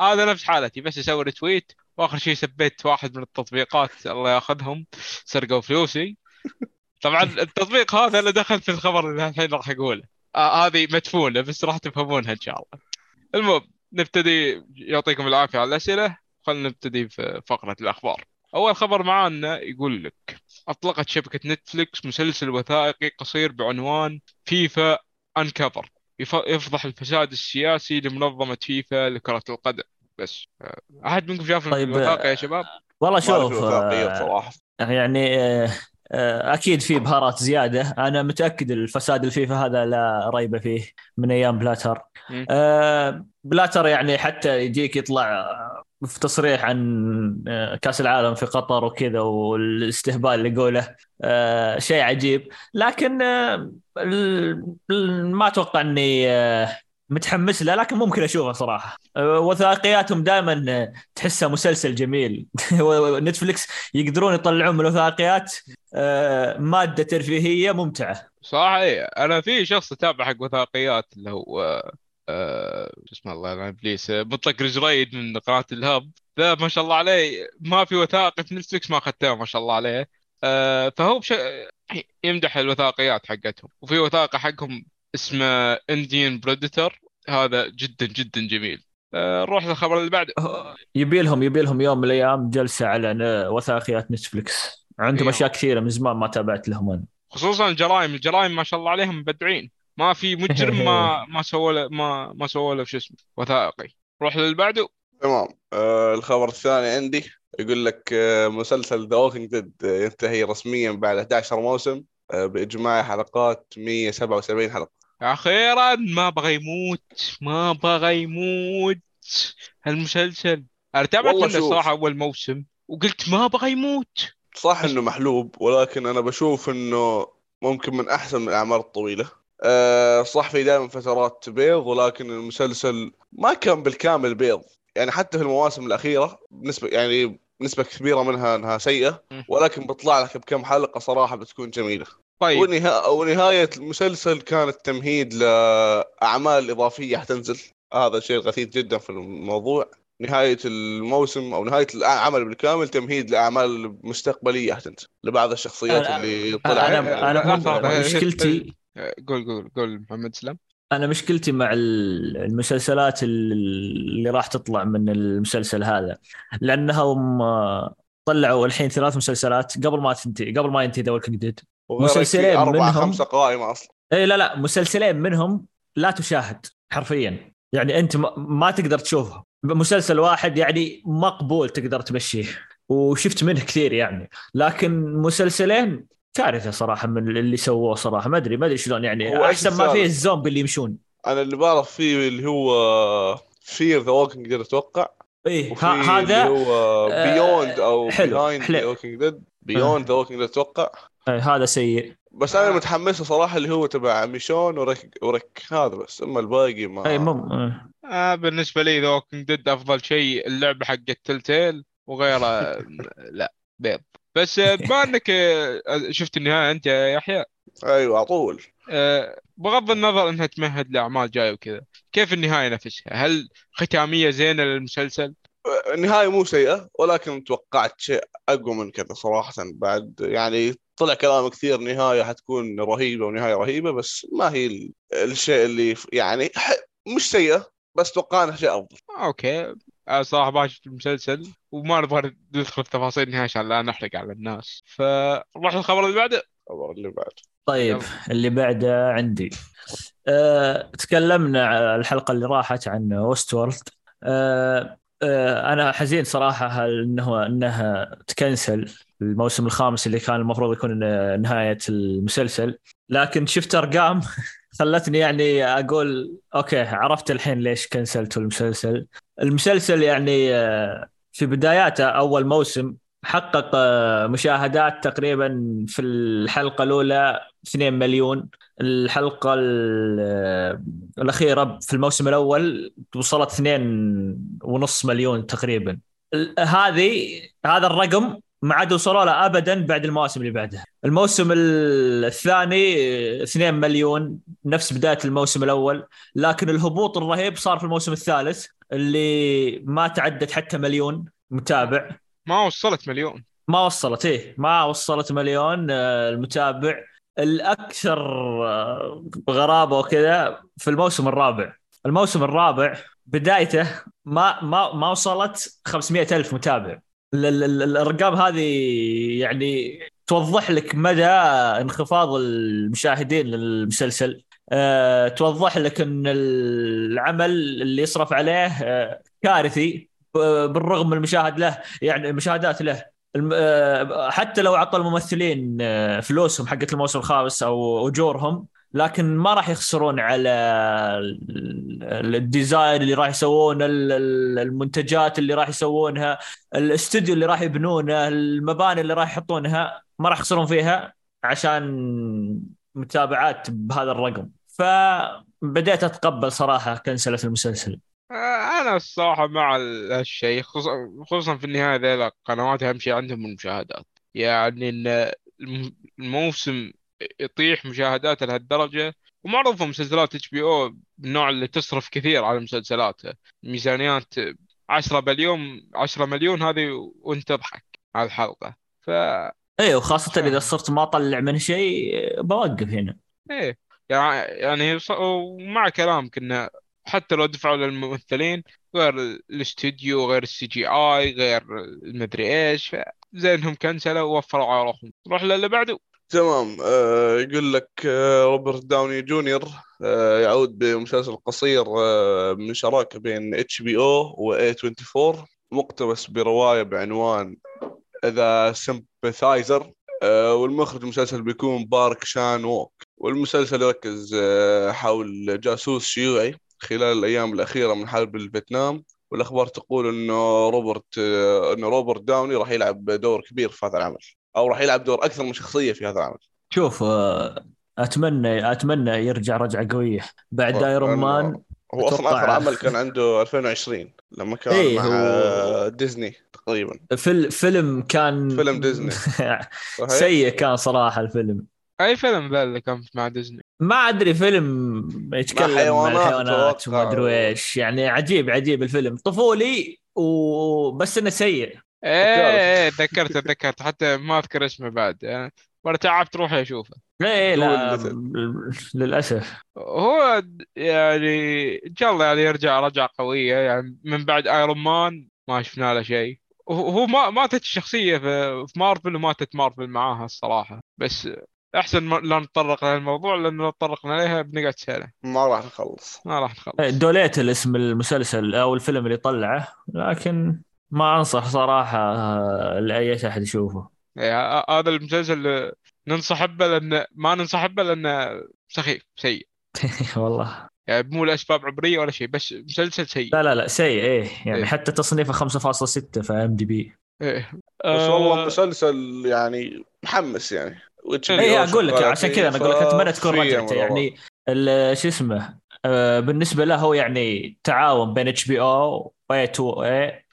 Speaker 1: هذا نفس حالتي. بس أسوي ريتويت واخر شيء سبيت واحد من التطبيقات الله ياخذهم سرقوا فلوسي. طبعا التطبيق هذا أنا دخلت في الخبر اللي الحين راح اقوله آه هذه مدفونة بس راح تفهمونها إن شاء الله. المهم نبتدي يعطيكم العافية على الأسئلة. خلينا نبتدي في فقرة الأخبار. أول خبر معانا يقول لك أطلقت شبكة نتفليكس مسلسل وثائقي قصير بعنوان FIFA Uncovered يف- يفضح الفساد السياسي لمنظمة فيفا لكرة القدم. بس. أحد منكم شاف
Speaker 2: طيب،
Speaker 1: الوثائقي يا شباب؟
Speaker 2: والله شوف آه، يعني آه، أكيد في بهارات زيادة. أنا متأكد الفساد الفيفا هذا لا ريب فيه من أيام بلاتر. آه، بلاتر يعني حتى يجيك يطلع في تصريح عن آه، كأس العالم في قطر وكذا والاستهبال اللي يقوله. آه، شيء عجيب. لكن آه، ما أتوقع إني متحمس له لكن ممكن أشوفه صراحة. آه، وثائقياتهم دائما تحسها مسلسل جميل. نتفلكس يقدرون يطلعون من الوثائقيات آه، مادة ترفيهية ممتعة.
Speaker 1: صراحة إيه أنا في شخص أتابع حق وثائقيات اللي هو شو اسمه الله يلعن إبليس آه، مطلق رجريد من قناة الهب. ذا ما شاء الله عليه ما في وثائقي في نتفلكس ما أخذتها ما شاء الله عليه. فهو بش... يمدح الوثائقيات حقتهم. وفي وثائقي حقهم اسمه Indian Predator هذا جدا جدا جميل. آه، نروح للخبر اللي بعده.
Speaker 2: يبي لهم يبي لهم يوم من الأيام جلسة على وثائقيات نتفلكس عندهم
Speaker 1: إيه.
Speaker 2: أشياء كثيرة من زمان ما تابعت لهم أنا.
Speaker 1: خصوصا الجرائم الجرائم ما شاء الله عليهم مبدعين. ما في مجرم ما ما سوى له ما ما سوى له شو اسمه وثائقي. روح للي بعده.
Speaker 3: تمام. آه الخبر الثاني عندي يقول لك آه مسلسل The Walking Dead ينتهي رسميا بعد 11 موسم آه بإجماع حلقات 177 حلقة.
Speaker 1: أخيرا ما بغى يموت ما بغى يموت. هالمسلسل أنا تابعت
Speaker 3: والله
Speaker 1: منه. الصراحه أول موسم؟ وقلت ما بغى يموت.
Speaker 3: صح إنه محلوب ولكن أنا بشوف إنه ممكن من أحسن الاعمال الطويلة. أه صح في دائما فترات بيض ولكن المسلسل ما كان بالكامل بيض. يعني حتى في المواسم الأخيرة بنسبه يعني نسبة كبيرة منها إنها سيئة. ولكن بيطلع لك بكم حلقة صراحة بتكون جميلة.
Speaker 1: طيب.
Speaker 3: ونها... ونهاية المسلسل كانت تمهيد لأعمال إضافية حتنزل. هذا شيء غثيث جدا في الموضوع. نهاية الموسم أو نهاية العمل بالكامل تمهيد لأعمال مستقبلية حتنزل لبعض الشخصيات
Speaker 2: أنا-
Speaker 3: اللي طلع
Speaker 2: أنا
Speaker 1: أنا
Speaker 2: مشكلتي
Speaker 1: قول قول قول محمد سلام.
Speaker 2: أنا مشكلتي مع ال- المسلسلات اللي راح تطلع من المسلسل هذا. لأنهم آه، طلعوا الحين ثلاث مسلسلات قبل ما تنتهي قبل ما ينتهي The Walking
Speaker 3: Dead
Speaker 2: مسلسلين
Speaker 3: أربعة
Speaker 2: منهم-
Speaker 3: خمسة قائمة أصلا.
Speaker 2: اي لا لا مسلسلين منهم لا تشاهد حرفيا. يعني أنت ما- ما تقدر تشوفه مسلسل واحد يعني مقبول تقدر تمشيه وشفت منه كثير يعني. لكن مسلسلين كارثة صراحة من اللي سووه صراحة. ما ادري ما أدري شلون يعني. أحسن ما؟ فيه الزومبي اللي يمشون.
Speaker 3: أنا اللي بعرف فيه اللي هو Fear The Walking Dead أتوقع.
Speaker 2: إيه
Speaker 3: وفي
Speaker 2: ه-
Speaker 3: اللي
Speaker 2: هذا
Speaker 3: هو
Speaker 2: آه،
Speaker 3: beyond أو
Speaker 2: حلو،
Speaker 3: behind. The Walking Dead Beyond The Walking Dead
Speaker 2: أتوقع. هذا سيء.
Speaker 3: بس أنا
Speaker 1: آه.
Speaker 3: متحمس صراحة اللي هو تبع ميشون وريك وريك هذا بس أما الباقي ما
Speaker 2: اي مم إيه.
Speaker 1: آه بالنسبة لي ذا ووكينج ديد أفضل شيء اللعبة حقت Telltale وغيره لا بيض. بس آه، بما أنك آه، شفت النهاية أنت يا يحيى؟
Speaker 3: أيوه على طول.
Speaker 1: آه، بغض النظر إنها تمهد لأعمال جاية وكذا كيف النهاية نفسها؟ هل ختامية زينة للمسلسل؟
Speaker 3: النهايه مو سيئة ولكن توقعت شيء أقوى من كذا صراحة. بعد يعني طلع كلام كثير نهاية حتكون رهيبة ونهاية رهيبة بس ما هي ال- الشيء اللي يعني مش سيئة بس توقعنا شيء أفضل.
Speaker 1: أوكي. آه، صراحة ما شفت المسلسل وما نبغى ندخل في تفاصيل النهاية عشان لا نحرق على الناس. فنروح للخبر اللي بعده.
Speaker 3: الخبر اللي بعد
Speaker 2: طيب
Speaker 1: يلا.
Speaker 2: اللي بعده عندي. أه تكلمنا الحلقة اللي راحت عن Westworld أه أنا حزين صراحة إنه إنها ت cancel الموسم الخامس اللي كان المفروض يكون آه، نهاية المسلسل. لكن شفت أرقام خلتني يعني أقول أوكي عرفت الحين ليش كنسلتوا المسلسل. المسلسل يعني آه، في بداياته أول موسم حقق آه، مشاهدات تقريبا في الحلقة الأولى 2 مليون. الحلقة ال- الأخيرة في الموسم الأول وصلت 2 ونص مليون تقريبا. هذه هذا الرقم ما عاد وصلوا له ابدا بعد المواسم اللي بعدها. الموسم ال- الثاني 2 مليون نفس بداية الموسم الأول. لكن الهبوط الرهيب صار في الموسم الثالث اللي ما تعدت حتى مليون متابع.
Speaker 1: ما وصلت مليون.
Speaker 2: ما وصلت إيه ما وصلت مليون آه، المتابع الأكثر آه، غرابة وكذا في الموسم الرابع. الموسم الرابع بدايته ما ما ما وصلت 500 ألف متابع. ال- ال- ال- الأرقام هذه يعني توضح لك مدى انخفاض المشاهدين للمسلسل. أه توضح لك إن العمل اللي يصرف عليه كارثي. بالرغم من المشاهد له يعني المشاهدات له. آه، حتى لو اعطى الممثلين آه، فلوسهم حقت الموسم الخامس أو أجورهم لكن ما راح يخسرون على ال- الـ design اللي راح يسوونه ال- ال- المنتجات اللي راح يسوونها الاستوديو اللي راح يبنونه المباني اللي راح يحطونها ما راح يخسرون فيها عشان متابعات بهذا الرقم. فبديت أتقبل صراحة كنسلة المسلسل.
Speaker 1: أنا الصراحة مع ال- هالشيء خصوصا خصوصا في النهاية ذي القنوات أهم شيء عندهم المشاهدات. يعني إن الم- الموسم يطيح مشاهداته لهالدرجة ومعروفة مسلسلات HBO النوع اللي تصرف كثير على مسلسلاتها ميزانيات 10 مليون 10 مليون هذه وأنت تضحك على الحلقة. ف
Speaker 2: إيه وخاصة
Speaker 1: فاهم.
Speaker 2: إذا صرت ما اطلع من شيء بوقف هنا.
Speaker 1: إيه يعني يعني ومع كلامك إنه حتى لو دفعوا للممثلين غير الاستوديو غير ال CGI غير المدري إيش زي انهم كنسلوا ووفروا على روحهم نروح للي بعده.
Speaker 3: تمام. آه يقول لك آه روبرت داوني جونيور آه يعود بمسلسل قصير آه من شراكة بين HBO و A24 مقتبس برواية بعنوان The Sympathizer آه والمخرج المسلسل بيكون بارك شان ووك. والمسلسل يركز آه حول جاسوس شيوعي. خلال الأيام الأخيرة من حرب الفيتنام والأخبار تقول إنه روبرت آه إنه روبرت داوني راح يلعب دور كبير في هذا العمل أو راح يلعب دور أكثر من شخصية في هذا العمل.
Speaker 2: شوف آه، أتمنى أتمنى يرجع رجعة قوية. بعد ايرون مان
Speaker 3: لأنه هو
Speaker 2: أصلا
Speaker 3: آخر عمل كان عنده 2020 لما كان
Speaker 2: إيه،
Speaker 3: مع
Speaker 2: هو-
Speaker 3: ديزني تقريبا.
Speaker 2: فيلم فيلم كان
Speaker 3: فيلم ديزني.
Speaker 2: سيء كان صراحة الفيلم.
Speaker 1: أي فيلم ذا اللي كان مع ديزني؟
Speaker 2: ما أدري فيلم يتكلم عن الحيوانات. وما أدري إيش. يعني عجيب عجيب الفيلم. طفولي وبس إنه سيء.
Speaker 1: إيه إيه تذكرت تذكرت حتى ما أذكر اسمه بعد. يعني مرة تعبت روحي أشوفه.
Speaker 2: إيه لا للأسف.
Speaker 1: هو يعني إن شاء الله يعني يرجع رجعة قوية. يعني من بعد ايرون مان ما شفنا له شيء. هو ما ماتت الشخصية في في مارفل وماتت مارفل معاها الصراحة. بس أحسن ما لا نتطرق للموضوع لأنه لو تطرقنا عليها بنقعد سنة
Speaker 3: ما راح نخلص.
Speaker 1: ما راح نخلص.
Speaker 2: إيه، دوليت الاسم المسلسل أو الفيلم اللي طلعه لكن ما أنصح صراحة آه، لأي أحد يشوفه.
Speaker 1: إيه، هذا المسلسل اللي ننصح به لأنه ما ننصح به لأنه سخيف سيء.
Speaker 2: والله.
Speaker 1: يعني مو لأسباب عمريه ولا شيء بس مسلسل سيء.
Speaker 2: لا لا لا سيء إيه يعني
Speaker 1: إيه.
Speaker 2: حتى تصنيفه 5.6 في إم دي بي.
Speaker 1: إيه.
Speaker 3: بس والله
Speaker 1: آه،
Speaker 3: مسلسل يعني محمس يعني.
Speaker 2: اي
Speaker 3: أو
Speaker 2: أقول لك عشان كذا أنا أقول لك اتمنى تكون رجعته يعني ال- شو اسمه آه، بالنسبة له هو يعني تعاون بين اتش بي أو واي 2 اي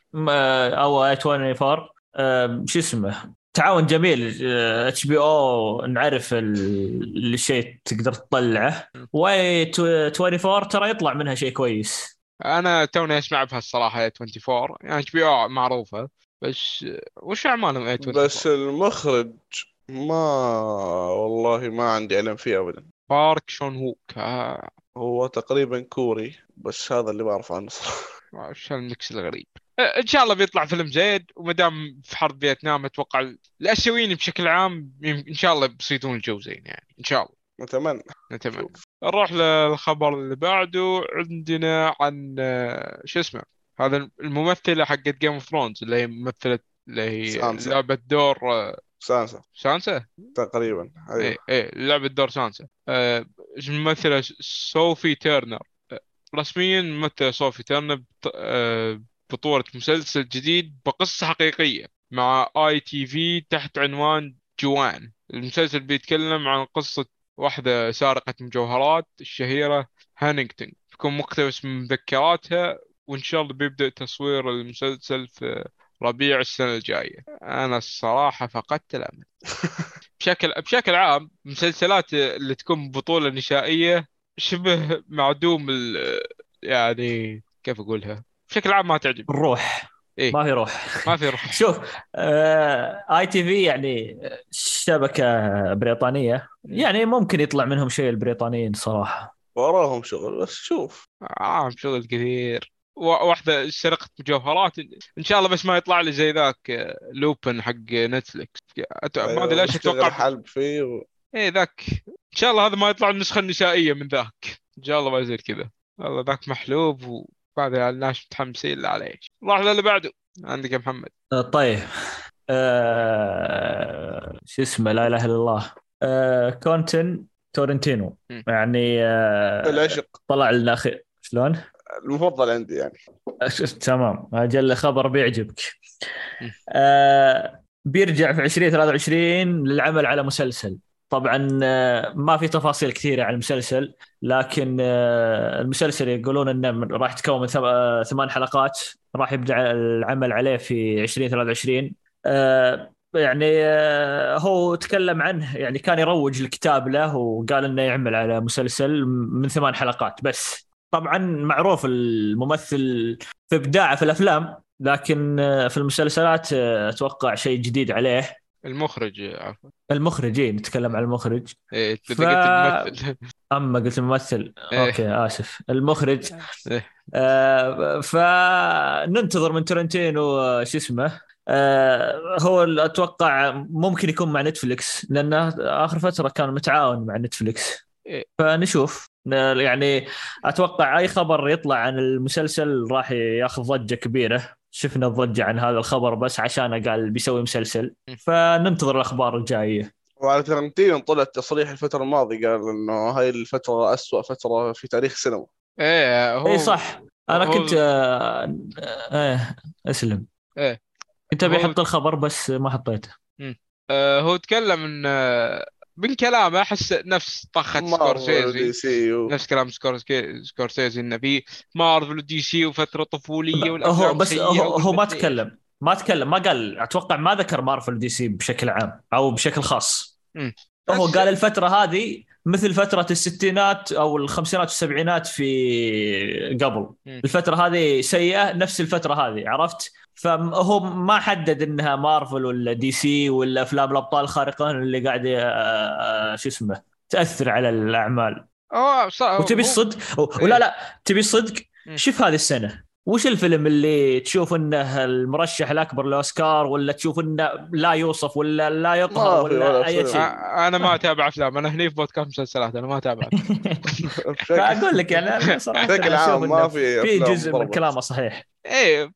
Speaker 2: أو إي 24 آه، شو اسمه تعاون جميل HBO نعرف ال- الشيء تقدر تطلعه. و A24 ترى يطلع منها شيء كويس.
Speaker 1: أنا توني أسمع بها الصراحة 24 يعني اتش بي أو معروفة بس وش أعمالهم 24
Speaker 3: بس المخرج ما والله ما عندي علم فيه ابدا.
Speaker 1: بارك شان ووك آه،
Speaker 3: هو تقريبا كوري بس هذا اللي بعرف عنه صراحة.
Speaker 1: وش ال mix الغريب. إن شاء الله بيطلع فيلم زين وما دام في حرب فيتنام أتوقع الأسيويين بشكل عام إن شاء الله بيصيدون الجو زين يعني إن شاء الله.
Speaker 3: نتمنى.
Speaker 1: نتمنى. نروح للخبر اللي بعده. عندنا عن آه، شو اسمه هذا الممثلة حقت Game of Thrones اللي هي ممثلة اللي هي. لعبة دور آه،
Speaker 3: سانسا.
Speaker 1: سانسا؟
Speaker 3: تقريبا أيوه.
Speaker 1: إيه لعبة دور سانسا. آه، الممثلة سوفي تيرنر. رسميا ممثلة سوفي تيرنر آه، بطولة مسلسل جديد بقصة حقيقية مع ITV تحت عنوان Joan. المسلسل بيتكلم عن قصة واحدة سارقة مجوهرات الشهيرة هانينغتون. بيكون مقتبس من مذكراتها وإن شاء الله بيبدأ تصوير المسلسل في ربيع السنة الجاية. أنا الصراحة فقدت الأمل. بشكل بشكل عام مسلسلات اللي تكون بطولة نسائية شبه معدوم ال يعني كيف أقولها؟ بشكل عام ما تعجب
Speaker 2: الروح.
Speaker 1: إيه.
Speaker 2: ما في روح.
Speaker 1: ما في روح.
Speaker 2: شوف آه آي تي في يعني شبكة بريطانية. يعني ممكن يطلع منهم شيء البريطانيين صراحة.
Speaker 3: وراهم شغل بس شوف.
Speaker 1: آه شغل كثير. وا- واحدة سرقت مجوهرات. إن شاء الله بس ما يطلع لي زي ذاك آه، لوبن حق نتفليكس. أت- ما أدري ليش
Speaker 3: اشتغل
Speaker 1: أتوقع
Speaker 3: حلب فيه و...
Speaker 1: إيه ذاك. إن شاء الله هذا ما يطلع النسخة النسائية من ذاك. إن شاء الله ما يصير كذا. والله ذاك محلوب وبعد الناس متحمسين له عليه. راح للي بعده. عندك يا محمد.
Speaker 2: آه طيب. آه شو اسمه؟ لا إله إلا الله. كونتن تورنتينو. يعني
Speaker 3: العشق.
Speaker 2: طلع لنا شلون؟
Speaker 3: المفضل عندي يعني.
Speaker 2: تمام. أجل خبر بيعجبك. آه بيرجع في 2023 للعمل على مسلسل. طبعا آه، ما في تفاصيل كثيرة عن المسلسل لكن آه، المسلسل يقولون إنه راح يتكون من آه، ثمان حلقات. راح يبدأ العمل عليه في 2023 آه، يعني هو تكلم عنه يعني كان يروج الكتاب له وقال إنه يعمل على مسلسل من ثمان حلقات بس. طبعا معروف الممثل في إبداعه في الأفلام لكن آه، في المسلسلات آه، أتوقع شيء جديد عليه
Speaker 1: المخرج عفوا
Speaker 2: المخرج إيه نتكلم عن المخرج
Speaker 1: إيه
Speaker 2: ف-
Speaker 1: الممثل
Speaker 2: أما قلت الممثل
Speaker 1: إيه.
Speaker 2: أوكي آسف المخرج
Speaker 1: إيه.
Speaker 2: آه فننتظر من تارنتينو آه، شو اسمه آه هو أتوقع ممكن يكون مع Netflix لأنه آخر فترة كان متعاون مع Netflix
Speaker 1: إيه.
Speaker 2: فنشوف. يعني أتوقع أي خبر يطلع عن المسلسل راح ياخذ ضجة كبيرة. شفنا الضجة عن هذا الخبر بس عشان قال بيسوي مسلسل. فننتظر الأخبار الجاية.
Speaker 3: وعلى تارنتينو طلع تصريح الفترة الماضية قال إنه هاي الفترة أسوأ فترة في تاريخ السينما.
Speaker 1: إيه هو
Speaker 2: اي صح. أنا
Speaker 1: هو-
Speaker 2: كنت آه آه أسلم.
Speaker 1: إيه.
Speaker 2: كنت
Speaker 1: أبي
Speaker 2: أحط الخبر بس ما حطيته.
Speaker 1: آه هو تكلم إن آه، من كلامه أحس نفس طخة
Speaker 3: مارفل
Speaker 1: سكورسيزي. نفس كلام سكورسيزي انه في مارفل و DC وفترة طفولية
Speaker 2: هو بس هو, هو ما. تكلم ما تكلم ما قال أتوقع ما ذكر مارفل DC بشكل عام أو بشكل خاص. هو قال الفترة هذه مثل فترة الستينات أو الخمسينات والسبعينات في قبل.
Speaker 1: مم.
Speaker 2: الفترة هذه سيئة نفس الفترة هذه عرفت؟ فهو ما حدد إنها مارفل ولا DC ولا أفلام الأبطال الخارقين اللي قاعد آه، آه، شو اسمه تأثر على
Speaker 1: الأعمال. ص-
Speaker 2: وتبي الصدق؟ ولا لا تبي الصدق. شوف هذه السنة. وش الفيلم اللي تشوف إنه المرشح الأكبر للاوسكار ولا تشوف إنه لا يوصف ولا لا
Speaker 3: في ولا
Speaker 2: ولا
Speaker 3: أي.
Speaker 2: شيء.
Speaker 1: أنا ما أتابع أفلام. أنا هني في بودكاست مسلسلات. أنا ما
Speaker 3: أتابع.
Speaker 2: فأقول لك يعني صراحة
Speaker 3: بشكل عام ما في
Speaker 2: في جزء من. كلامه صحيح.
Speaker 1: إيه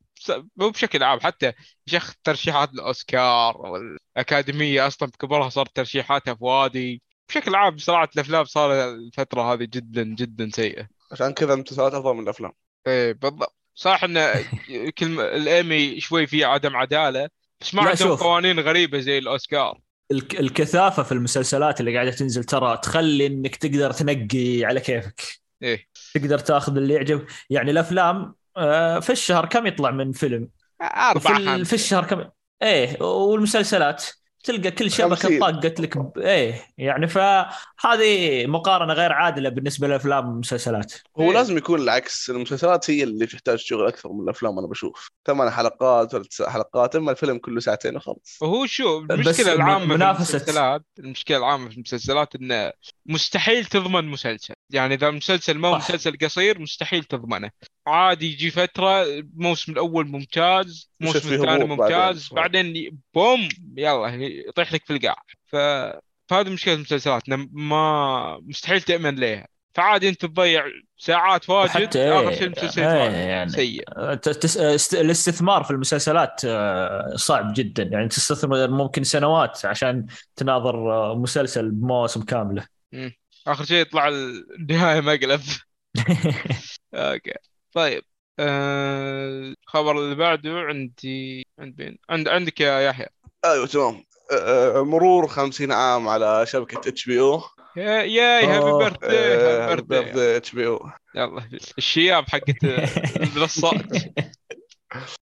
Speaker 1: مو بشكل عام. حتى يا شيخ ترشيحات الاوسكار والأكاديمية أصلا بكبرها صارت ترشيحاتها في وادي بشكل عام صناعه الأفلام صار الفترة هذه جدا جدا سيئة.
Speaker 3: عشان كذا المسلسلات أفضل من الأفلام.
Speaker 1: إيه بالضبط. صح إن كلمة الأيمي شوي فيه عدم عدالة بس ما عندهم. قوانين غريبة زي الأوسكار.
Speaker 2: الك- الكثافة في المسلسلات اللي قاعدة تنزل ترى تخلي إنك تقدر تنقي على كيفك.
Speaker 1: إيه.
Speaker 2: تقدر تاخذ اللي يعجب. يعني الأفلام آه، في الشهر كم يطلع من فيلم؟ ال-
Speaker 1: خمسة.
Speaker 2: في الشهر كم؟ إيه والمسلسلات. تلقى كل
Speaker 3: شبكة.
Speaker 2: طاقت لك ب... إيه يعني فهذه مقارنة غير عادلة بالنسبة للافلام والمسلسلات
Speaker 3: هو
Speaker 1: إيه.
Speaker 3: لازم يكون العكس. المسلسلات هي اللي تحتاج شغل أكثر من الأفلام أنا بشوف. ثمان حلقات ولا تسع حلقات أما الفيلم كله ساعتين وخلاص.
Speaker 1: وهو شو المشكلة العامة في
Speaker 2: منافسة-
Speaker 1: المسلسلات المشكلة العامة في المسلسلات إنه مستحيل تضمن مسلسل. يعني إذا المسلسل ما هو. مسلسل قصير مستحيل تضمنه. عادي يجي فترة الموسم الأول ممتاز الموسم الثاني
Speaker 3: بعدين؟
Speaker 1: ممتاز. بعدين ي- بوم يلا يطيح لك في القاع. ف فهذه مشكله المسلسلات ما مستحيل تأمن لها فعادي أنت تضيع ساعات واجد
Speaker 2: وحتى
Speaker 1: آخر
Speaker 2: إيه،
Speaker 1: شيء المسلسل يطلع
Speaker 2: يعني
Speaker 1: سيء.
Speaker 2: ت- تس... است- الاستثمار في المسلسلات آه، صعب جدا. يعني تستثمر ممكن سنوات عشان تناظر آه، مسلسل بمواسم كاملة.
Speaker 1: آخر شيء يطلع النهاية مقلب أوكي. طيب آه... الخبر اللي بعده عندي عند مين؟ عند عندك يا يحيى.
Speaker 3: أيوه تمام. آه، مرور 50 عام على شبكة إتش بي أو.
Speaker 1: يا ياي هابي
Speaker 2: أوه.
Speaker 1: بيرثدي هابي بيرثدي
Speaker 3: إتش بي أو.
Speaker 1: يلا الشياب حقت المنصات.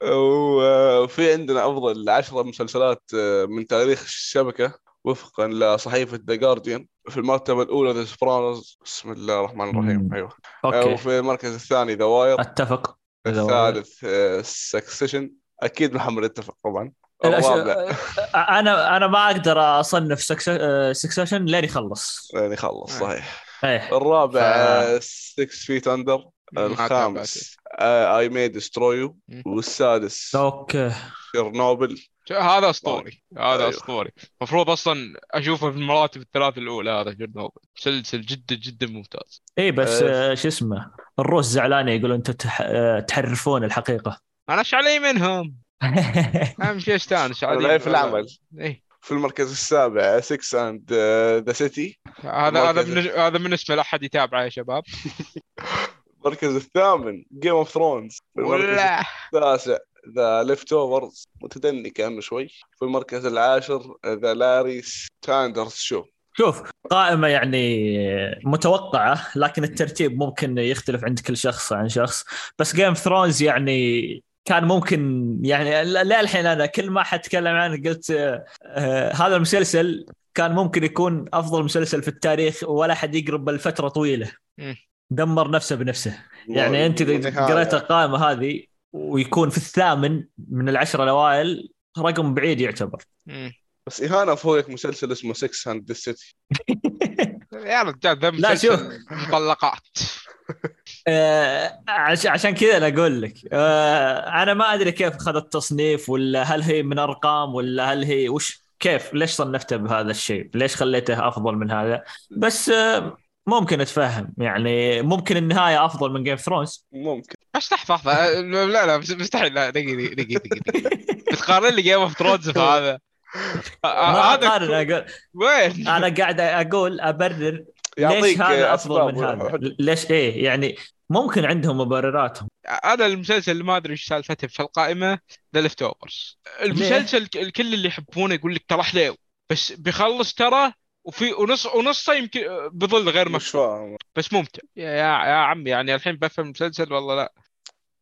Speaker 3: وفي عندنا أفضل عشرة مسلسلات آه، من تاريخ الشبكة وفقا لصحيفة The Guardian في المرتبة الأولى The Sopranos بسم الله الرحمن الرحيم.
Speaker 2: مم.
Speaker 3: أيوه.
Speaker 2: أوكي.
Speaker 3: وفي المركز الثاني The Wire
Speaker 2: أتفق.
Speaker 3: الثالث Succession أكيد محمد اتفق طبعا.
Speaker 2: الأش- أنا أنا ما أقدر أصنف Succession لين يخلص.
Speaker 3: يعني خلص صحيح.
Speaker 2: إيه.
Speaker 3: الرابع Six Feet
Speaker 1: Under
Speaker 3: الخامس. I May Destroy
Speaker 1: You.
Speaker 3: والسادس.
Speaker 2: أوكي.
Speaker 3: شيرنوبل.
Speaker 1: هذا أسطوري. هذا
Speaker 3: أيوه.
Speaker 1: أسطوري. المفروض أصلا أشوفه في المراتب الثلاث الأولى هذا شيرنوبل مسلسل جدا جدا ممتاز.
Speaker 2: اي بس
Speaker 3: آه.
Speaker 2: آه، شو اسمه الروس زعلانة يقولون أنتم تح... آه، تحرفون الحقيقة.
Speaker 1: أنا إيش علي منهم؟ أهم شيء استانس علي
Speaker 3: في العمل.
Speaker 1: إيه.
Speaker 3: في المركز السابع Sex and the City
Speaker 1: هذا هذا من هذا من اسمه لا احد يتابعه يا شباب.
Speaker 3: المركز الثامن Game of Thrones
Speaker 1: ولا.
Speaker 3: التاسع The Leftovers متدني كانه شوي. في المركز العاشر The Larry Sanders Show
Speaker 2: شوف قائمة يعني متوقعة لكن الترتيب ممكن يختلف عند كل شخص عن شخص. بس Game Thrones يعني كان ممكن يعني لا الحين أنا كل ما حتكلم عنه قلت آه هذا المسلسل كان ممكن يكون أفضل مسلسل في التاريخ ولا حد يقرب لفترة طويلة.
Speaker 1: مم.
Speaker 2: دمر نفسه بنفسه. يعني أنت
Speaker 3: إذا.
Speaker 2: قريت القائمة هذه ويكون في الثامن من العشرة الأوائل رقم بعيد يعتبر.
Speaker 1: مم.
Speaker 3: بس اهانه فوقك مسلسل اسمه Sex and the City
Speaker 1: يا رجال ذا
Speaker 2: لا، شوف.
Speaker 1: مطلقات.
Speaker 2: آه، عش- عشان كذا أنا أقول لك. آه، أنا ما أدري كيف أخذ التصنيف ولا هل هي من أرقام ولا هل هي وش كيف؟ ليش صنفته بهذا الشيء؟ ليش خليته أفضل من هذا؟ بس آه، ممكن أتفهم. يعني ممكن النهاية أفضل من Game Thrones
Speaker 3: ممكن.
Speaker 1: بس لحظه لحظه لا لا مستحيل لا دقيقة دقيقة دقيقة بتقارن لي Game of Thrones في هذا.
Speaker 2: ما
Speaker 1: هذا
Speaker 2: أقارن أقول
Speaker 1: وين؟
Speaker 2: أنا قاعد أقول أبرر ليش هذا
Speaker 3: أفضل
Speaker 2: من هذا. ليش؟ إيه يعني ممكن عندهم مبرراتهم.
Speaker 1: أنا المسلسل اللي ما أدري إيش سالفته في القائمة The Leftovers المسلسل الكل اللي يحبونه يقول لك ترى حلو بس بيخلص ترى وفي ونص ونصه يمكن بظل غير
Speaker 3: مش
Speaker 1: مفهوم.
Speaker 3: فاهم.
Speaker 1: بس ممتع. يا يا عمي يعني الحين بفهم المسلسل والله لا.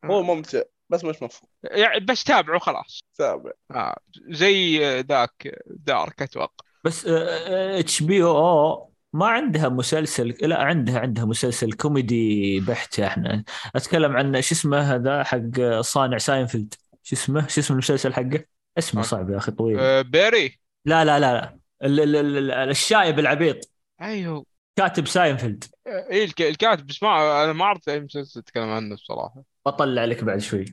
Speaker 3: هو ممتع بس مش مفهوم.
Speaker 1: يعني بس تابعه خلاص.
Speaker 3: تابع.
Speaker 1: آه زي ذاك Dark أتوقع.
Speaker 2: بس HBO ما عندها مسلسل لا عندها عندها مسلسل كوميدي بحت إحنا. أتكلم عن شو اسمه هذا حق صانع ساينفيلد. شو اسمه؟ شو اسم المسلسل حقه؟ اسمه صعب يا أخي طويل.
Speaker 1: آه بيري.
Speaker 2: لا لا لا. الشايب العبيط.
Speaker 1: أيوه.
Speaker 2: كاتب ساينفيلد.
Speaker 1: اي الك- الكاتب بس ما أنا ما أعرف أي مسلسل تتكلم عنه الصراحه
Speaker 2: بطلع لك بعد شوي.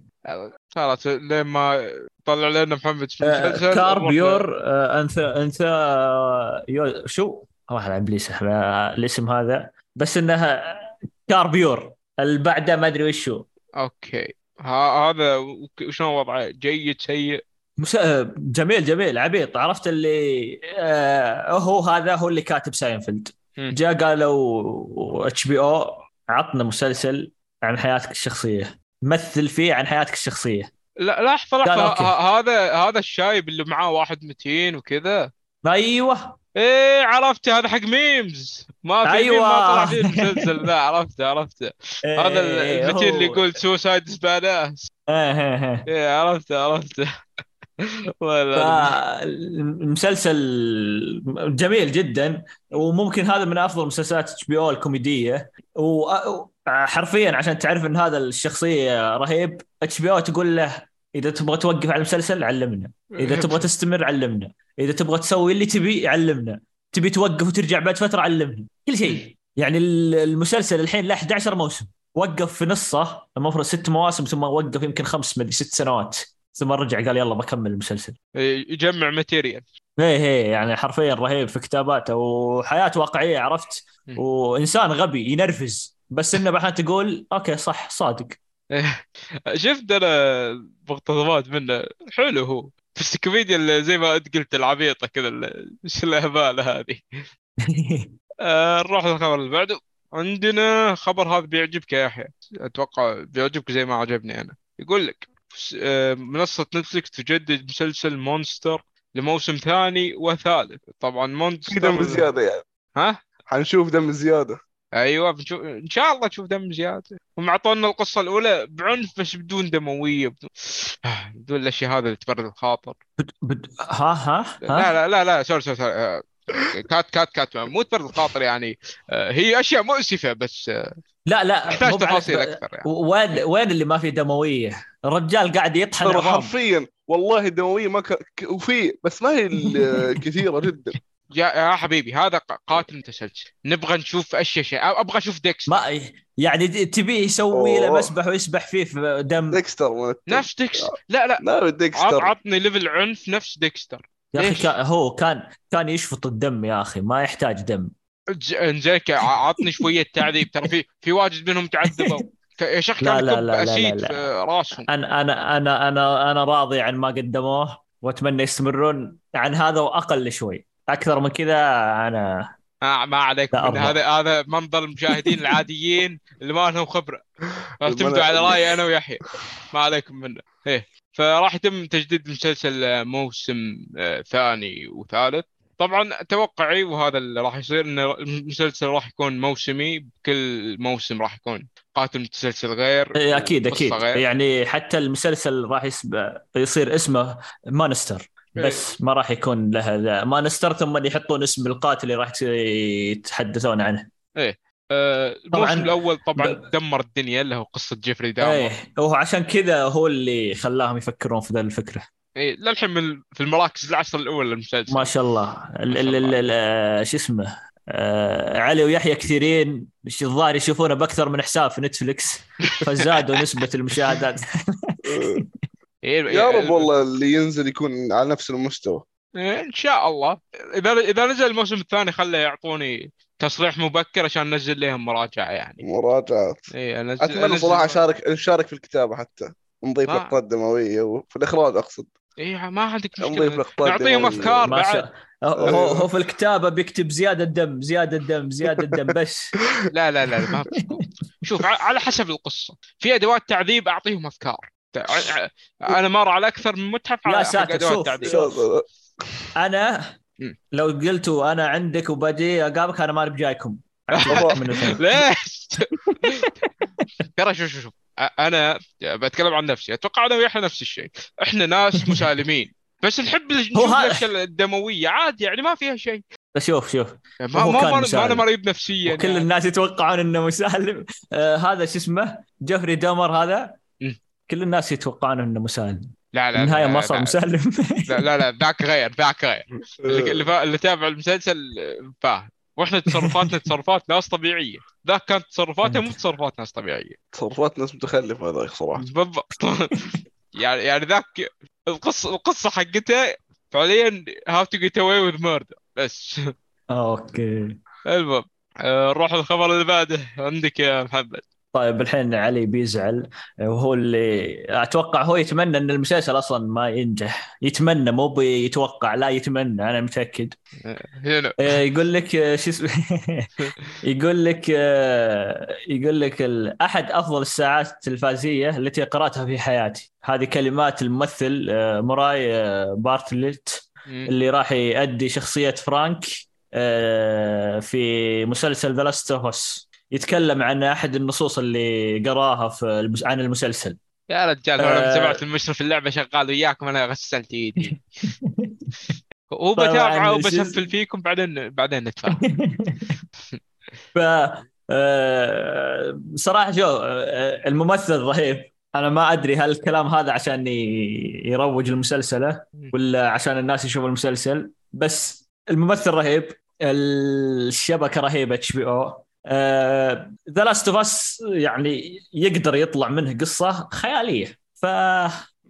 Speaker 1: خلاص لين ما طلع لنا محمد في
Speaker 2: آه،
Speaker 1: المسلسل
Speaker 2: كار بيور آه، انثى انثى آه، يو شو؟ راح ابليس آه، الاسم هذا. بس انها كار بيور اللي بعده ما أدري وش هو.
Speaker 1: Okay. ها هذا وشلون وضعه؟ جيد سيء؟
Speaker 2: مس... آه، جميل جميل عبيط. عرفت اللي آه هو هذا هو اللي كاتب ساينفيلد. جاء قالوا HBO عطنا مسلسل عن حياتك الشخصية. مثل فيه عن حياتك الشخصية.
Speaker 1: لا لحظه لحظه هذا هذا الشايب اللي معاه واحد متين وكذا.
Speaker 2: أيوه.
Speaker 1: إيه عرفته هذا حق memes. ما في ميم
Speaker 2: أيوة.
Speaker 1: ما طلع فيه المسلسل ذا. عرفته عرفته هذا
Speaker 2: إيه،
Speaker 1: المتين اللي يقول سوسايد سباداس
Speaker 2: إيه، إيه، إيه.
Speaker 1: إيه عرفته عرفته
Speaker 2: فالمسلسل جميل جدا وممكن هذا من أفضل مسلسلات HBO الكوميدية. وحرفيا عشان تعرف إن هذا الشخصية رهيب HBO تقول له إذا تبغى توقف على المسلسل علمنا إذا تبغى تستمر علمنا إذا تبغى تسوي اللي تبي علمنا تبي توقف وترجع بعد فترة علمنا كل شيء. يعني المسلسل الحين له 11 موسم وقف في نصه المفروض ست مواسم ثم وقف يمكن خمس مدري ست سنوات. ثم رجع قال يلا بكمل المسلسل.
Speaker 1: إيه، يجمع material
Speaker 2: إيه إيه يعني حرفيا رهيب في كتاباته وحياة واقعية عرفت؟
Speaker 1: مم.
Speaker 2: وإنسان غبي ينرفز. بس إنه بعدين تقول okay صح صادق.
Speaker 1: شفت أنا مقتطفات منه. حلو هو. بس الكوميديا اللي زي ما أنت قلت العبيطة كذا إيش الهباله هذه. آه، نروح للخبر اللي بعده. عندنا خبر هذا بيعجبك يا يحيى أتوقع بيعجبك زي ما عجبني أنا. يقول لك منصة Netflix تجدد مسلسل Monster لموسم ثاني وثالث. طبعا
Speaker 3: في
Speaker 1: Monster
Speaker 3: دم زيادة يعني.
Speaker 1: ها؟
Speaker 3: حنشوف دم زيادة.
Speaker 1: أيوه بنشوف إن شاء الله تشوف دم زيادة. هم اعطونا القصة الأولى بعنف بس بدون دموية بدون بدون الأشياء هذا اللي تبرد الخاطر.
Speaker 2: بد... بد... ها ها
Speaker 1: لا
Speaker 2: ها؟
Speaker 1: لا لا لا sorry sorry sorry. آه، cut cut cut. مو تبرد الخاطر يعني. آه، هي أشياء مؤسفة بس آه،
Speaker 2: لا لا
Speaker 1: تحتاج تفاصيل أكثر يعني.
Speaker 2: وين وين اللي ما في دموية؟ الرجال قاعد يطحن عظام.
Speaker 3: حرفيا والله الدموية ما ك... ك- وفي بس ما هي كثيرة جدا.
Speaker 1: يا يا حبيبي هذا ق- قاتل متسلسل. نبغى نشوف أشياء شيء. أبغى أشوف Dex-
Speaker 2: ما يعني تبيه يسوي له. مسبح ويسبح فيه في دم.
Speaker 3: Dexter.
Speaker 1: نفس Dex- لا لا.
Speaker 3: لا
Speaker 1: عط
Speaker 3: Dexter
Speaker 1: عطني level عنف نفس Dexter.
Speaker 2: يا
Speaker 1: أخي؟
Speaker 2: كان هو كان كان يشفط الدم يا أخي ما يحتاج دم.
Speaker 1: ع- عطني شوية تعذيب. ترى في في واجد منهم تعذبوا. يا شيخ
Speaker 2: لا
Speaker 1: كان
Speaker 2: لا لا لا
Speaker 1: acid
Speaker 2: لا.
Speaker 1: في راسهم
Speaker 2: أنا أنا أنا أنا أنا راضي عن ما قدموه وأتمنى يستمرون عن هذا وأقل شوي. أكثر من كذا أنا
Speaker 1: آه ما عليك
Speaker 2: لا.
Speaker 1: هذا. هذا منظر المشاهدين العاديين اللي ما لهم خبرة. اعتمدوا على رايي أنا ويحيى. ما عليكم منه. إيه. فراح يتم تجديد المسلسل موسم آه، ثاني وثالث. طبعا توقعي وهذا اللي راح يصير إن المسلسل راح يكون موسمي بكل موسم راح يكون قاتل متسلسل غير
Speaker 2: إيه،
Speaker 1: أكيد
Speaker 2: أكيد.
Speaker 1: غير.
Speaker 2: يعني حتى المسلسل راح يسب... يصير اسمه Monster بس ما راح يكون له ذا. Monster ثم يحطون اسم القاتل اللي راح يتحدثون عنه.
Speaker 1: آه، الموسم
Speaker 2: طبعاً-
Speaker 1: الأول طبعا
Speaker 2: ب-
Speaker 1: دمر الدنيا اللي هو قصة جيفري دامر.
Speaker 2: إيه هو عشان كذا هو اللي خلاهم يفكرون في ذا الفكرة.
Speaker 1: إيه للحين من في المراكز العشر الاولى للمسلسل.
Speaker 2: ما شاء الله. شو اسمه؟ آه علي ويحيى كثيرين الظاهر يشوفونه بأكثر من حساب في نتفلكس فزادوا نسبة المشاهدات.
Speaker 1: إيه
Speaker 3: يا رب والله اللي ينزل يكون على نفس المستوى.
Speaker 1: إيه، إن شاء الله. إذا إذا نزل الموسم الثاني خله يعطوني تصريح مبكر عشان انزل لهم مراجعة يعني.
Speaker 3: مراجعات
Speaker 1: اي انزل أتمنى
Speaker 3: صراحة اشارك نشارك في الكتابة حتى. نضيف لقطات دمويه وفي الإخراج أقصد.
Speaker 1: اي ما عندك
Speaker 3: مشكلة
Speaker 1: نعطيهم. أفكار
Speaker 2: ما
Speaker 1: بعد
Speaker 2: شاء هو هو في الكتابة بيكتب زيادة دم زيادة دم زيادة دم بس
Speaker 1: لا لا لا ما. شوف على حسب القصة في أدوات تعذيب أعطيهم أفكار أنا مر على أكثر من متحف
Speaker 2: لا
Speaker 1: على
Speaker 2: ساتر،
Speaker 1: حق أدوات
Speaker 2: شوف،
Speaker 1: تعذيب
Speaker 2: شوف.
Speaker 1: أنا.
Speaker 2: لو قلتوا أنا عندك وبجي اقابلك أنا ماني بجايكم.
Speaker 1: ليش؟ ترى شوف شوف أنا بتكلم عن نفسي. أتوقع أنا ويحيى نفس الشيء. إحنا ناس مسالمين. بس نحب نشوف الدموية. عادي يعني ما فيها شيء.
Speaker 2: بس شوف شوف.
Speaker 1: ما
Speaker 2: هو
Speaker 1: ما
Speaker 2: كان
Speaker 1: ما, ما
Speaker 2: مسالم.
Speaker 1: أنا مريض نفسيا
Speaker 2: وكل
Speaker 1: يعني.
Speaker 2: الناس يتوقعون إنه مسالم. آه هذا شو اسمه؟ جفري دمر هذا. كل الناس يتوقعون إنه مسالم.
Speaker 1: لا لا النهاية
Speaker 2: ما صار مسالم.
Speaker 1: لا لا لا ذاك غير ذاك غير. اللي. اللي تابع المسلسل فاهم وإحنا تصرفاتنا تصرفات ناس طبيعية. ذاك كانت تصرفاته مو تصرفات ناس طبيعية.
Speaker 3: تصرفات ناس متخلفة هذا صراحة
Speaker 1: بالضبط. يعني يعني ذاك القصة القصة حقته فعليا how to get away with murder بس.
Speaker 2: أوكي.
Speaker 1: المهم آه، نروح للخبر اللي بعده. عندك يا محمد.
Speaker 2: طيب الحين علي بيزعل وهو اللي أتوقع هو يتمنى إن المسلسل أصلا ما ينجح. يتمنى مو بيتوقع لا يتمنى أنا
Speaker 1: متأكد.
Speaker 2: آه، يقول لك آه، شو اسمه؟ يقول لك آه، يقول لك أحد أفضل الساعات التلفازيه التي قرأتها في حياتي. هذه كلمات الممثل آه، بارتلت. اللي راح يؤدي شخصية فرانك في مسلسل The Last of Us يتكلم عن أحد النصوص اللي قراها في المس- عن المسلسل.
Speaker 1: يا رجال لما
Speaker 2: آه.
Speaker 1: سمعت المشرف على اللعبة شغال وياكم أنا غسلت إيدي. هو بتابعه وبسفل فيكم بعدين بعدين نتفاهم.
Speaker 2: ف آه، صراحة شو آه، الممثل رهيب. أنا ما أدري هل الكلام هذا عشان يروج المسلسله ولا عشان الناس يشوفوا المسلسل بس الممثل رهيب. الشبكة رهيبة HBO The Last of Us يعني يقدر يطلع منه قصة خيالية. ف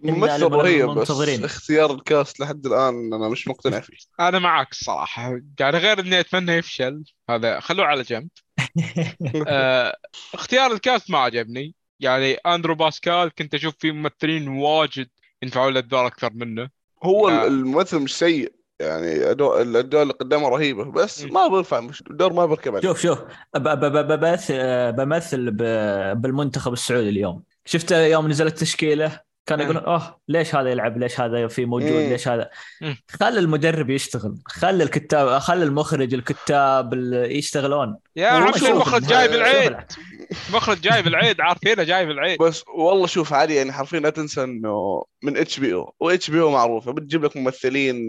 Speaker 3: ممثل رهيب بس. اختيار ال cast لحد الآن أنا مش مقتنع فيه.
Speaker 1: أنا معك الصراحه يعني غير إني أتمنى يفشل هذا خلوه على جنب. آه، اختيار الكاست ما عجبني. يعني أندرو باسكال كنت أشوف فيه ممثلين واجد ينفعوا له الدور أكثر منه.
Speaker 3: هو
Speaker 1: آه.
Speaker 3: الممثل مش سيء. يعني الاداء اللي قدامه رهيبة بس
Speaker 1: م.
Speaker 3: ما بينفع مش الدور ما بيركب عليه.
Speaker 2: شوف شوف. ب- ب- ب- بمثل بمثل ب- بالمنتخب السعودي اليوم. شفت يوم نزلت التشكيله كان
Speaker 1: مم.
Speaker 2: يقولون أوه ليش هذا يلعب؟ ليش هذا في موجود؟
Speaker 3: مم.
Speaker 2: ليش هذا. خلي المدرب يشتغل. خلي الكتاب خلي المخرج الكتاب ال- يشتغلون.
Speaker 1: يا عمي المخرج
Speaker 3: شوف
Speaker 1: جايب
Speaker 3: ال-
Speaker 1: العيد؟ مخرج جايب العيد عارفينه جايب العيد.
Speaker 3: بس والله شوف علي يعني حرفيا لا تنسى إنه من اتش بي أو واتش بي أو معروفة. بتجيب لك ممثلين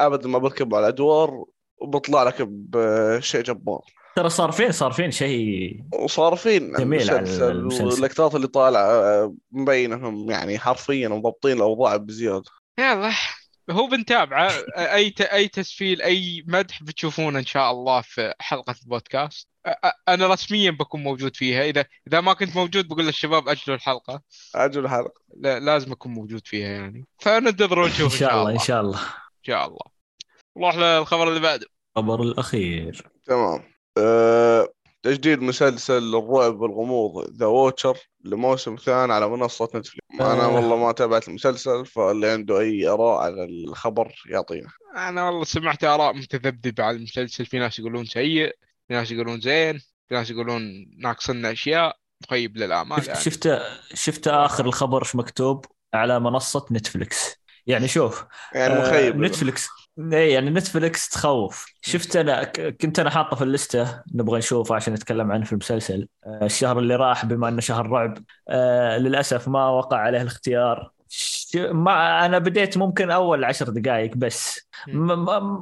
Speaker 3: ابدا ما بيركبوا على الادوار وبيطلع لك بشيء جبار.
Speaker 2: ترى صارفين صارفين شيء
Speaker 3: وصارفين
Speaker 2: جميل على
Speaker 3: المسلسل. واللقطات اللي طالعة آه، مبين انهم يعني حرفيا مضبطين الأوضاع بزيادة.
Speaker 1: يلا. هو بنتابعه. أي ت- أي تسفيل أي مدح بتشوفونه إن شاء الله في حلقة البودكاست. أنا رسميا بكون موجود فيها. اذا إذا ما كنت موجود بقول للشباب أجلوا الحلقة.
Speaker 3: أجل الحلقة.
Speaker 1: لا لازم أكون موجود فيها يعني. فننتظر ونشوف
Speaker 2: إن شاء الله إن شاء الله.
Speaker 1: شاء الله. نروح للخبر اللي بعده.
Speaker 2: الخبر الأخير.
Speaker 3: تمام. أه... تجديد مسلسل الرعب والغموض The Watcher لموسم ثاني على منصة نتفلكس أنا
Speaker 2: آه.
Speaker 3: والله ما تابعت المسلسل فاللي عنده أي آراء على الخبر يعطينا.
Speaker 1: أنا والله سمعت آراء متذبذبة على المسلسل. في ناس يقولون سيء في ناس يقولون زين في ناس يقولون ناقصنا أشياء. مخيب للامال
Speaker 2: شفت
Speaker 1: يعني.
Speaker 2: شفت شفت آخر الخبر إيش مكتوب؟ على منصة نتفلكس يعني شوف
Speaker 3: يعني
Speaker 2: آه،
Speaker 3: مخيب.
Speaker 2: نتفلكس اي يعني نتفلكس تخوف. شفت أنا كنت أنا حاطه في ال list ه نبغى نشوفه عشان نتكلم عنه في المسلسل. آه، الشهر اللي راح بما إنه شهر رعب آه، للأسف ما وقع عليه الاختيار. ما أنا بديت ممكن أول عشر دقائق بس.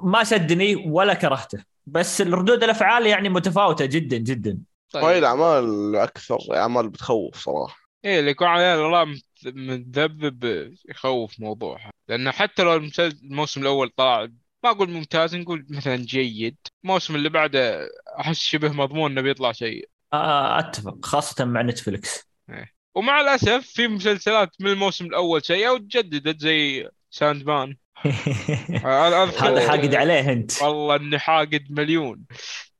Speaker 2: ما شدني ولا كرهته. بس الردود الأفعال يعني متفاوتة جدا جدا.
Speaker 3: هاي
Speaker 1: طيب
Speaker 3: الأعمال أكثر أعمال بتخوف صراحة.
Speaker 1: إيه اللي يكون عليه الاراء مت- متذبذب يخوف موضوعها لأنه حتى لو المسلسل الموسم الأول طلع ما أقول ممتاز نقول مثلا جيد. الموسم اللي بعده أحس شبه مضمون إنه بيطلع شيء.
Speaker 2: آه، أتفق خاصة مع نتفلكس
Speaker 1: ومع الأسف في مسلسلات من الموسم الأول سيئه وتجددت زي Sandman أنا أذكر-
Speaker 2: هذا حاقد عليه أنت.
Speaker 1: والله إني حاقد مليون.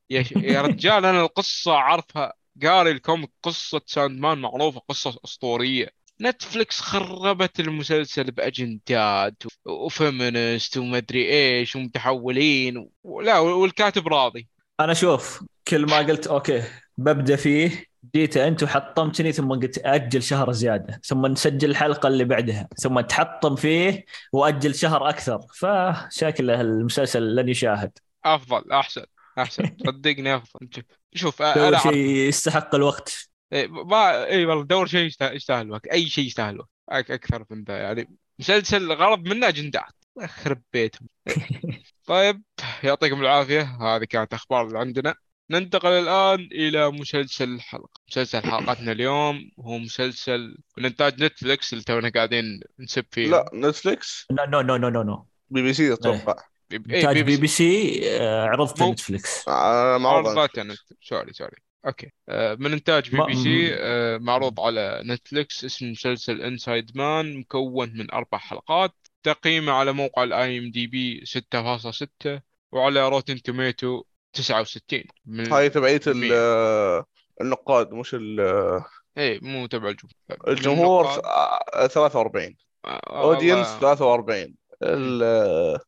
Speaker 1: يا. يا رجال أنا القصة عارفها. قاري ال comic قصة Sandman معروفة قصة أسطورية. نتفلكس خربت المسلسل بأجندات و- و feminist ومدري إيش ومتحولين. لا والكاتب راضي.
Speaker 2: أنا شوف كل ما قلت أوكي ببدأ فيه جيت أنت وحطمتني ثم قلت أجل شهر زيادة ثم نسجل الحلقة اللي بعدها ثم تحطم فيه وأجل شهر أكثر. فشكله المسلسل لن يشاهد.
Speaker 1: أفضل أحسن أحسن. صدقني أفضل. شوف أنا
Speaker 2: شيء يستحق الوقت.
Speaker 1: ما اي والله دور شيء يستاهل, الوقت أي شيء يستاهل الوقت أك- أكثر من ذا يعني مسلسل غرض منه أجندات. يخرب بيتهم. طيب يعطيكم العافية. هذه كانت أخبار اللي عندنا. ننتقل الآن إلى مسلسل الحلقة مسلسل حلقتنا اليوم هو مسلسل من انتاج نتفلكس اللي تونا قاعدين نسب فيه.
Speaker 3: لا نتفليكس؟
Speaker 2: no no no
Speaker 3: no no. BBC أتوقع.
Speaker 1: إيه،
Speaker 2: انتاج بي بي سي. آه، عرضته نتفلكس
Speaker 3: آه، معروض
Speaker 1: عرضت أنا sorry sorry. okay. آه، من إنتاج B
Speaker 2: ما-
Speaker 1: BC آه، معروض على نتفلكس اسم مسلسل Inside Man مكون من أربع حلقات تقييمه على موقع ال IMDb 6.6 وعلى Rotten Tomatoes 69 من
Speaker 3: هاي تبعية. آه، النقاد مش ال-
Speaker 1: إيه مو تبع الجمهور.
Speaker 3: الجمهور
Speaker 1: النقاد-
Speaker 3: آه، 43
Speaker 1: آه،
Speaker 3: اودينس
Speaker 1: والله.
Speaker 3: 43 ال-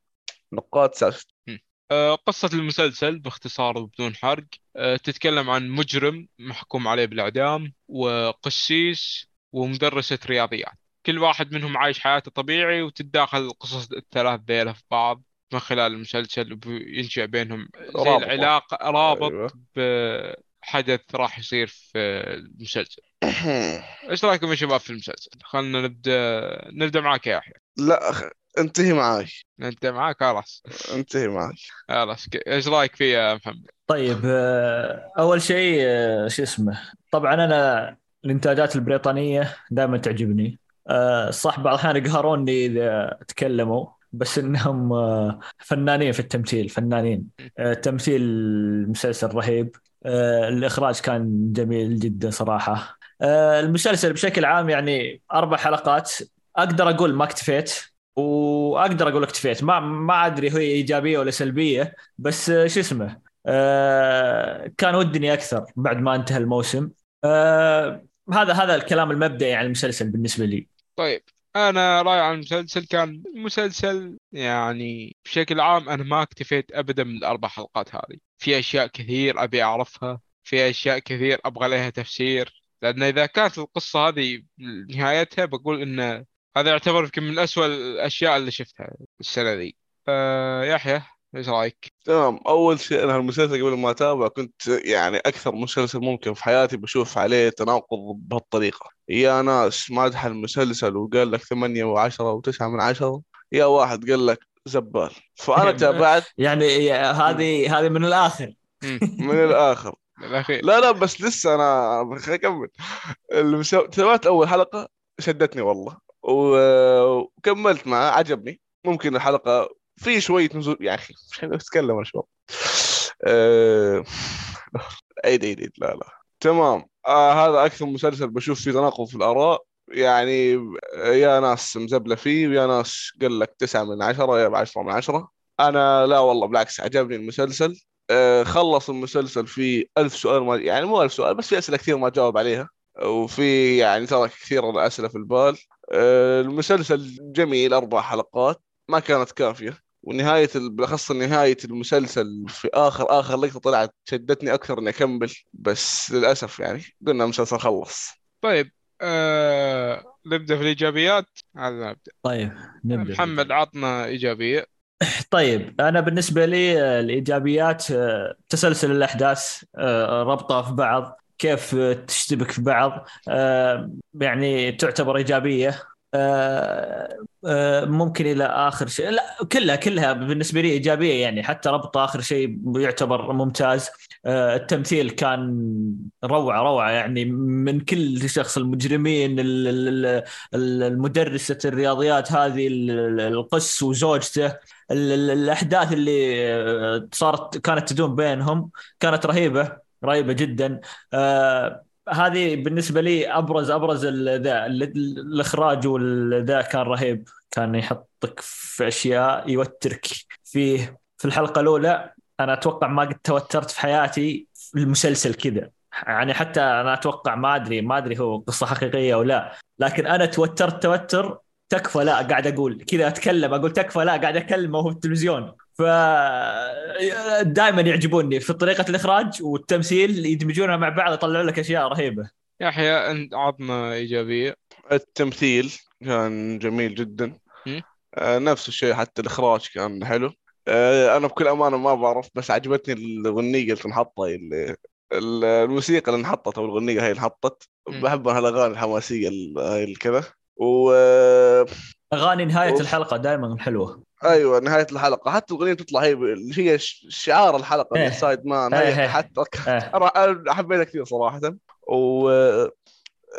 Speaker 3: النقاد 69
Speaker 1: آه، قصة المسلسل باختصار وبدون حرق آه، تتكلم عن مجرم محكوم عليه بالإعدام وقسيس ومدرسة رياضيات كل واحد منهم عايش حياته طبيعي وتتداخل القصص الثلاث ذيلا في بعض من خلال المسلسل وينشأ بينهم زي
Speaker 3: رابط.
Speaker 1: العلاقة رابط
Speaker 3: أيوة.
Speaker 1: بحدث راح يصير في المسلسل إيش رأيكم يا شباب في المسلسل خلنا نبدأ نبدأ معاك يا يحيى
Speaker 3: لا. انتهي معاي.
Speaker 1: انت معاك خلاص.
Speaker 3: انتهي معاي.
Speaker 1: خلاص إيش رايك فيه يا محمد؟
Speaker 2: طيب آه، أول شيء آه، شو اسمه؟ طبعا أنا الإنتاجات البريطانية دائما تعجبني. آه، صح بعض الأحيان يقهروني إذا تكلموا بس إنهم فنانين في التمثيل فنانين. تمثيل المسلسل رهيب. الإخراج كان جميل جدا صراحة. المسلسل بشكل عام يعني أربع حلقات. أقدر أقول ما اكتفيت وأقدر أقول اكتفيت. ما ما أدري هي إيجابية ولا سلبية بس آه، شو اسمه آه كان ودني أكثر بعد ما انتهى الموسم. آه هذا هذا الكلام المبدئي عن المسلسل بالنسبة لي.
Speaker 1: طيب أنا رأيي عن المسلسل كان مسلسل يعني بشكل عام أنا ما اكتفيت ابدا من الأربع حلقات هذه. في أشياء كثير أبي أعرفها في أشياء كثير أبغى لها تفسير. لأن إذا كانت القصة هذه نهايتها بقول إن هذا يعتبر يمكن من أسوأ الأشياء اللي شفتها السنة ذي. آه يحيى إيش رأيك؟
Speaker 3: تمام. أول شيء أنا المسلسل قبل ما أتابعه كنت يعني أكثر مسلسل ممكن في حياتي بشوف عليه تناقض بهالطريقة. يا ناس مادح المسلسل وقال لك ثمانية وعشرة وتسعة من عشرة. يا واحد قال لك زبال. فأنا تابعت.
Speaker 2: يعني هذه هذه من
Speaker 1: الآخر.
Speaker 3: من الآخر.
Speaker 1: الأخير.
Speaker 3: لا لا بس لسه أنا خليني أكمل. تابعت أول حلقة شدتني والله. وكملت معه عجبني. ممكن الحلقة في شوية نزول يا أخي مش اتكلم أنا شباب. أه... عيد عيد عيد. لا لا. تمام. آه هذا أكثر مسلسل بشوف فيه تناقض في الآراء. يعني يا ناس مزبلة فيه ويا ناس قال لك تسعة من عشرة يا عشرة من عشرة. أنا لا والله بالعكس عجبني المسلسل. آه، خلص المسلسل في ألف سؤال ما يعني مو ألف سؤال بس في أسئلة كثير ما جاوب عليها. وفي يعني ترك كثير من الأسئلة في البال. آه، المسلسل جميل أربع حلقات ما كانت كافية. ونهاية ال- بالأخص نهاية المسلسل في آخر آخر لقطة طلعت شدتني أكثر إني أكمل بس للأسف يعني قلنا المسلسل خلص.
Speaker 1: طيب آه نبدأ في الايجابيات هذا نبدا
Speaker 2: طيب نبدأ
Speaker 1: محمد عطنا إيجابية.
Speaker 2: طيب أنا بالنسبة لي آه، الإيجابيات آه، تسلسل الأحداث آه، ربطها في بعض. كيف تشتبك في بعض آه، يعني تعتبر إيجابية آه، آه، ممكن إلى آخر شيء لا كلها كلها بالنسبة لي إيجابية يعني حتى ربط آخر شيء يعتبر ممتاز. التمثيل كان روعة روعة يعني من كل شخص المجرمين ال- ال- ال- المدرسة الرياضيات هذه ال- القس وزوجته ال- ال- الأحداث اللي صارت كانت تدور بينهم كانت رهيبة. رهيبة جدا. آه هذه بالنسبة لي أبرز أبرز ذا ال- ال- الإخراج والذا كان رهيب. كان يحطك في أشياء يوترك فيه. في الحلقة الأولى أنا أتوقع ما قد توترت في حياتي في المسلسل كذا. يعني حتى أنا أتوقع ما أدري ما أدري هو قصة حقيقية أو لا. لكن أنا توترت توتر تكفى لا قاعد أقول. كذا أتكلم أقول تكفى لا قاعد أكلمه وهو في التلفزيون. ف دائما يعجبوني في طريقة الإخراج والتمثيل يدمجونها مع بعض يطلعوا لك أشياء رهيبة.
Speaker 1: يحيى انت عطنا إيجابية.
Speaker 3: التمثيل كان جميل جدا? آه، نفس الشيء حتى الإخراج كان حلو. آه، أنا بكل أمانة ما بعرف بس عجبتني الأغنية اللي انحطت اللي ال- الموسيقى اللي انحطت أو الأغنية هي اللي انحطت. بحب أنا الأغاني الحماسية ال- هاي الكذا و آه،
Speaker 2: أغاني
Speaker 3: نهاية.
Speaker 2: الحلقة دائما حلوة.
Speaker 3: أيوه نهاية الحلقة. حتى الأغنية تطلع هي اللي هي شعار الحلقة
Speaker 2: إيه.
Speaker 3: Inside Man
Speaker 2: إيه،
Speaker 3: هي
Speaker 2: إيه.
Speaker 3: حتى أنا حبيتها كثير صراحة. و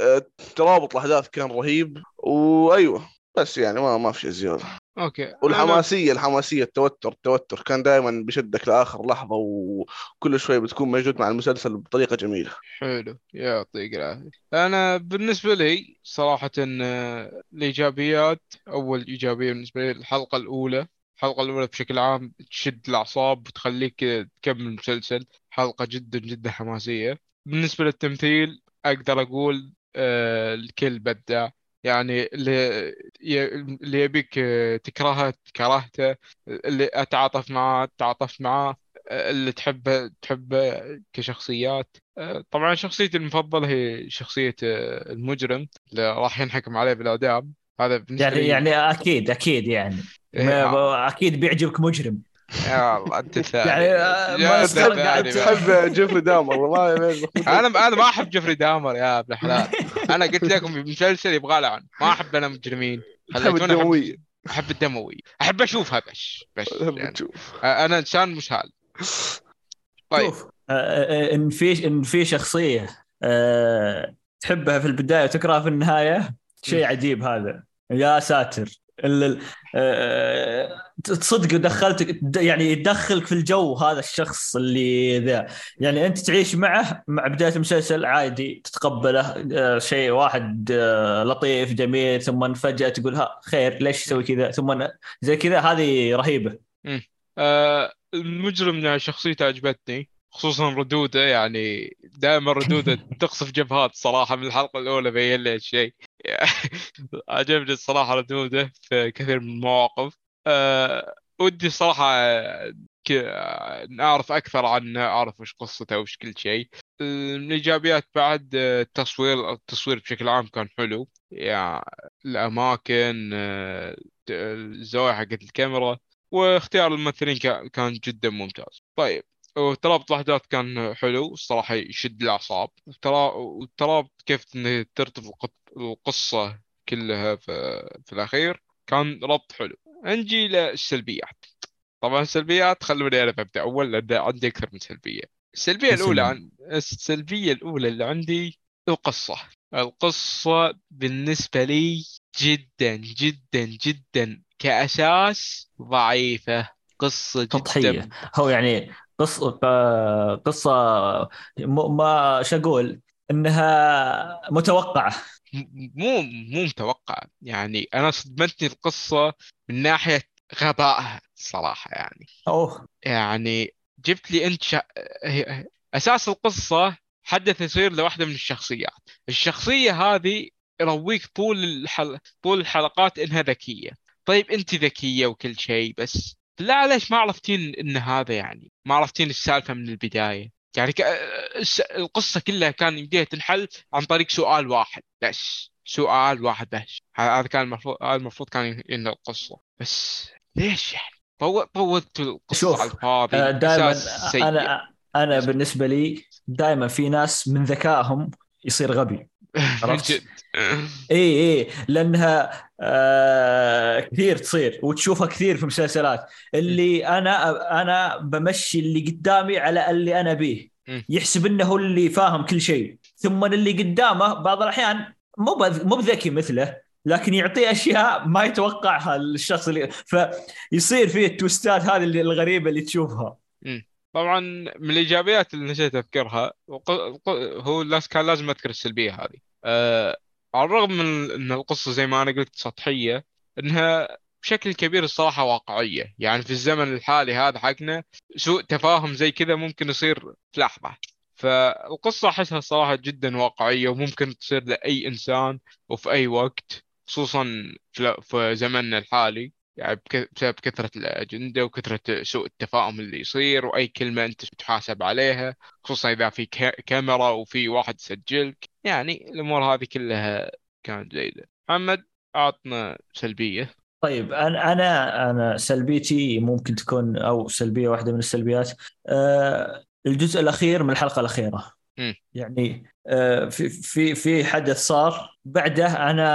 Speaker 3: آه، ترابط الأحداث كان رهيب. وايوه بس يعني ما ما في شيء زيادة.
Speaker 1: أوكي.
Speaker 3: والحماسية الحماسية التوتر التوتر كان دائما بيشدك لآخر لحظة وكل شوي بتكون موجود مع المسلسل بطريقة جميلة.
Speaker 1: حلو. يعطيك العافية. أنا بالنسبة لي صراحة آه، الإيجابيات أول إيجابية بالنسبة لي الحلقة الأولى. الحلقة الأولى بشكل عام تشد الأعصاب وتخليك تكمل المسلسل. حلقة جدا جدا حماسية. بالنسبة للتمثيل أقدر أقول آه، الكل بدع. يعني اللي اللي يبيك آه، تكرهه كرهته اللي أتعاطف معاه تعاطفت معاه اللي تحبه تحبه كشخصيات. آه، طبعا شخصيتي المفضلة هي شخصية آه، المجرم اللي راح ينحكم عليه بالإعدام هذا بالنسبة
Speaker 2: يعني
Speaker 1: لي
Speaker 2: يعني أكيد أكيد يعني.
Speaker 1: إيه،
Speaker 2: أكيد بيعجبك مجرم.
Speaker 1: يا الله أنت الثاني
Speaker 2: يعني، آه، قاعد.
Speaker 3: تحب جيفري دامر ما
Speaker 1: أنا أنا ما أحب جيفري دامر يا ابن الحلال. أنا قلت لكم مسلسل يبغى لعن ما أحب أنا مجرمين. احب
Speaker 3: الدموية
Speaker 1: أحب الدموي. أحب أشوفها بس بس يعني أنا إنسان مسال طيب.
Speaker 2: آه، آه، إن في إن في شخصية تحبها في البداية وتكرهها في النهاية شيء عجيب هذا. يا ساتر. ال- تصدق دخلتك يعني يدخلك في الجو هذا الشخص اللي ذا. يعني أنت تعيش معه مع بداية المسلسل عادي تتقبله آه، شيء واحد آه، لطيف جميل ثم فجأة تقول ها خير ليش تسوي كذا؟ ثم زي كذا هذه رهيبة.
Speaker 1: آه المجرم شخصيته عجبتني خصوصا ردوده يعني دائما ردوده تقصف جبهات صراحة من الحلقة الأولى بين لي هالشيء. عجبني الصراحة ردوده في كثير من المواقف. ودي صراحة ك... نعرف أكثر عنه أعرف وش قصته وش كل شيء. من الإيجابيات بعد آه، التصوير التصوير بشكل عام كان حلو. يعني الأماكن آه، الزوايا حقت الكاميرا واختيار الممثلين كا- كان جدا ممتاز. طيب وترابط الأحداث كان حلو الصراحة يشد الأعصاب. وترا- وترابط كيف إنه ترتبط الق- القصة كلها في, في الأخير كان ربط حلو. نجي للسلبيات طبعا السلبيات خلوني أنا أبدأ. أول لأن عندي أكثر من
Speaker 2: بسم
Speaker 1: الأولى
Speaker 2: الله.
Speaker 1: عن... السلبية الأولى اللي عندي القصة. القصة بالنسبة لي جدا جدا جدا كأساس ضعيفة. قصة جدا.
Speaker 2: تضحية. هو يعني قصة قصه ما شو أقول؟ إنها
Speaker 1: متوقعة. مو مو متوقع يعني أنا صدمتني القصة من ناحية غبائها صراحة يعني.
Speaker 2: أوه.
Speaker 1: يعني جبت لي أنت شا... أساس القصة حدث يصير لواحدة من الشخصيات. الشخصية هذه يرويك طول الحل... طول الحلقات إنها ذكية. طيب أنت ذكية وكل شيء بس لا ليش ما عرفتين إن هذا يعني؟ ما عرفتين السالفة من البداية؟ يعني ك... القصة كلها كان يمديها تنحل عن طريق سؤال واحد بس. سؤال واحد بس هذا كان المفروض هذا المفروض كان ينهي القصة. بس ليش يعني؟ طو- طولت القصة
Speaker 2: شوف،
Speaker 1: على الفاضي.
Speaker 2: دائما
Speaker 1: أساس سيء.
Speaker 2: أنا أنا بالنسبة لي دائما في ناس من ذكائهم يصير غبي. عرفت؟ إي إي. لأنها آه كثير تصير وتشوفها كثير في مسلسلات اللي أنا أنا بمشي اللي قدامي على اللي أنا بيه.
Speaker 1: مم.
Speaker 2: يحسب إنه هو اللي فاهم كل شيء. ثم اللي قدامه بعض الأحيان مو مو بذكي مثله لكن يعطيه أشياء ما يتوقعها الشخص اللي فيصير فيه التوستات هذه الغريبة اللي تشوفها.
Speaker 1: طبعا من الإيجابيات اللي نسيت أذكرها هو كان لازم أذكر السلبية هذه. أه على الرغم من إن القصة زي ما أنا قلت سطحية إنها بشكل كبير الصراحة واقعية. يعني في الزمن الحالي هذا حقنا سوء تفاهم زي كذا ممكن يصير في لحظة. فالقصة أحسها صراحة جدا واقعية وممكن تصير لأي إنسان وفي أي وقت خصوصا في زمننا الحالي يعني بسبب كثرة الأجندة وكثرة سوء التفاهم اللي يصير وأي كلمة أنت تحاسب عليها خصوصا إذا في كا- كاميرا وفي واحد يسجلك. يعني الأمور هذه كلها كانت جيدة. محمد أعطنا سلبية.
Speaker 2: طيب أنا أنا أنا سلبيتي ممكن تكون أو سلبية واحدة من السلبيات آه، الجزء الأخير من الحلقة الأخيرة.
Speaker 1: مم.
Speaker 2: يعني آه، في في في حدث صار. بعده أنا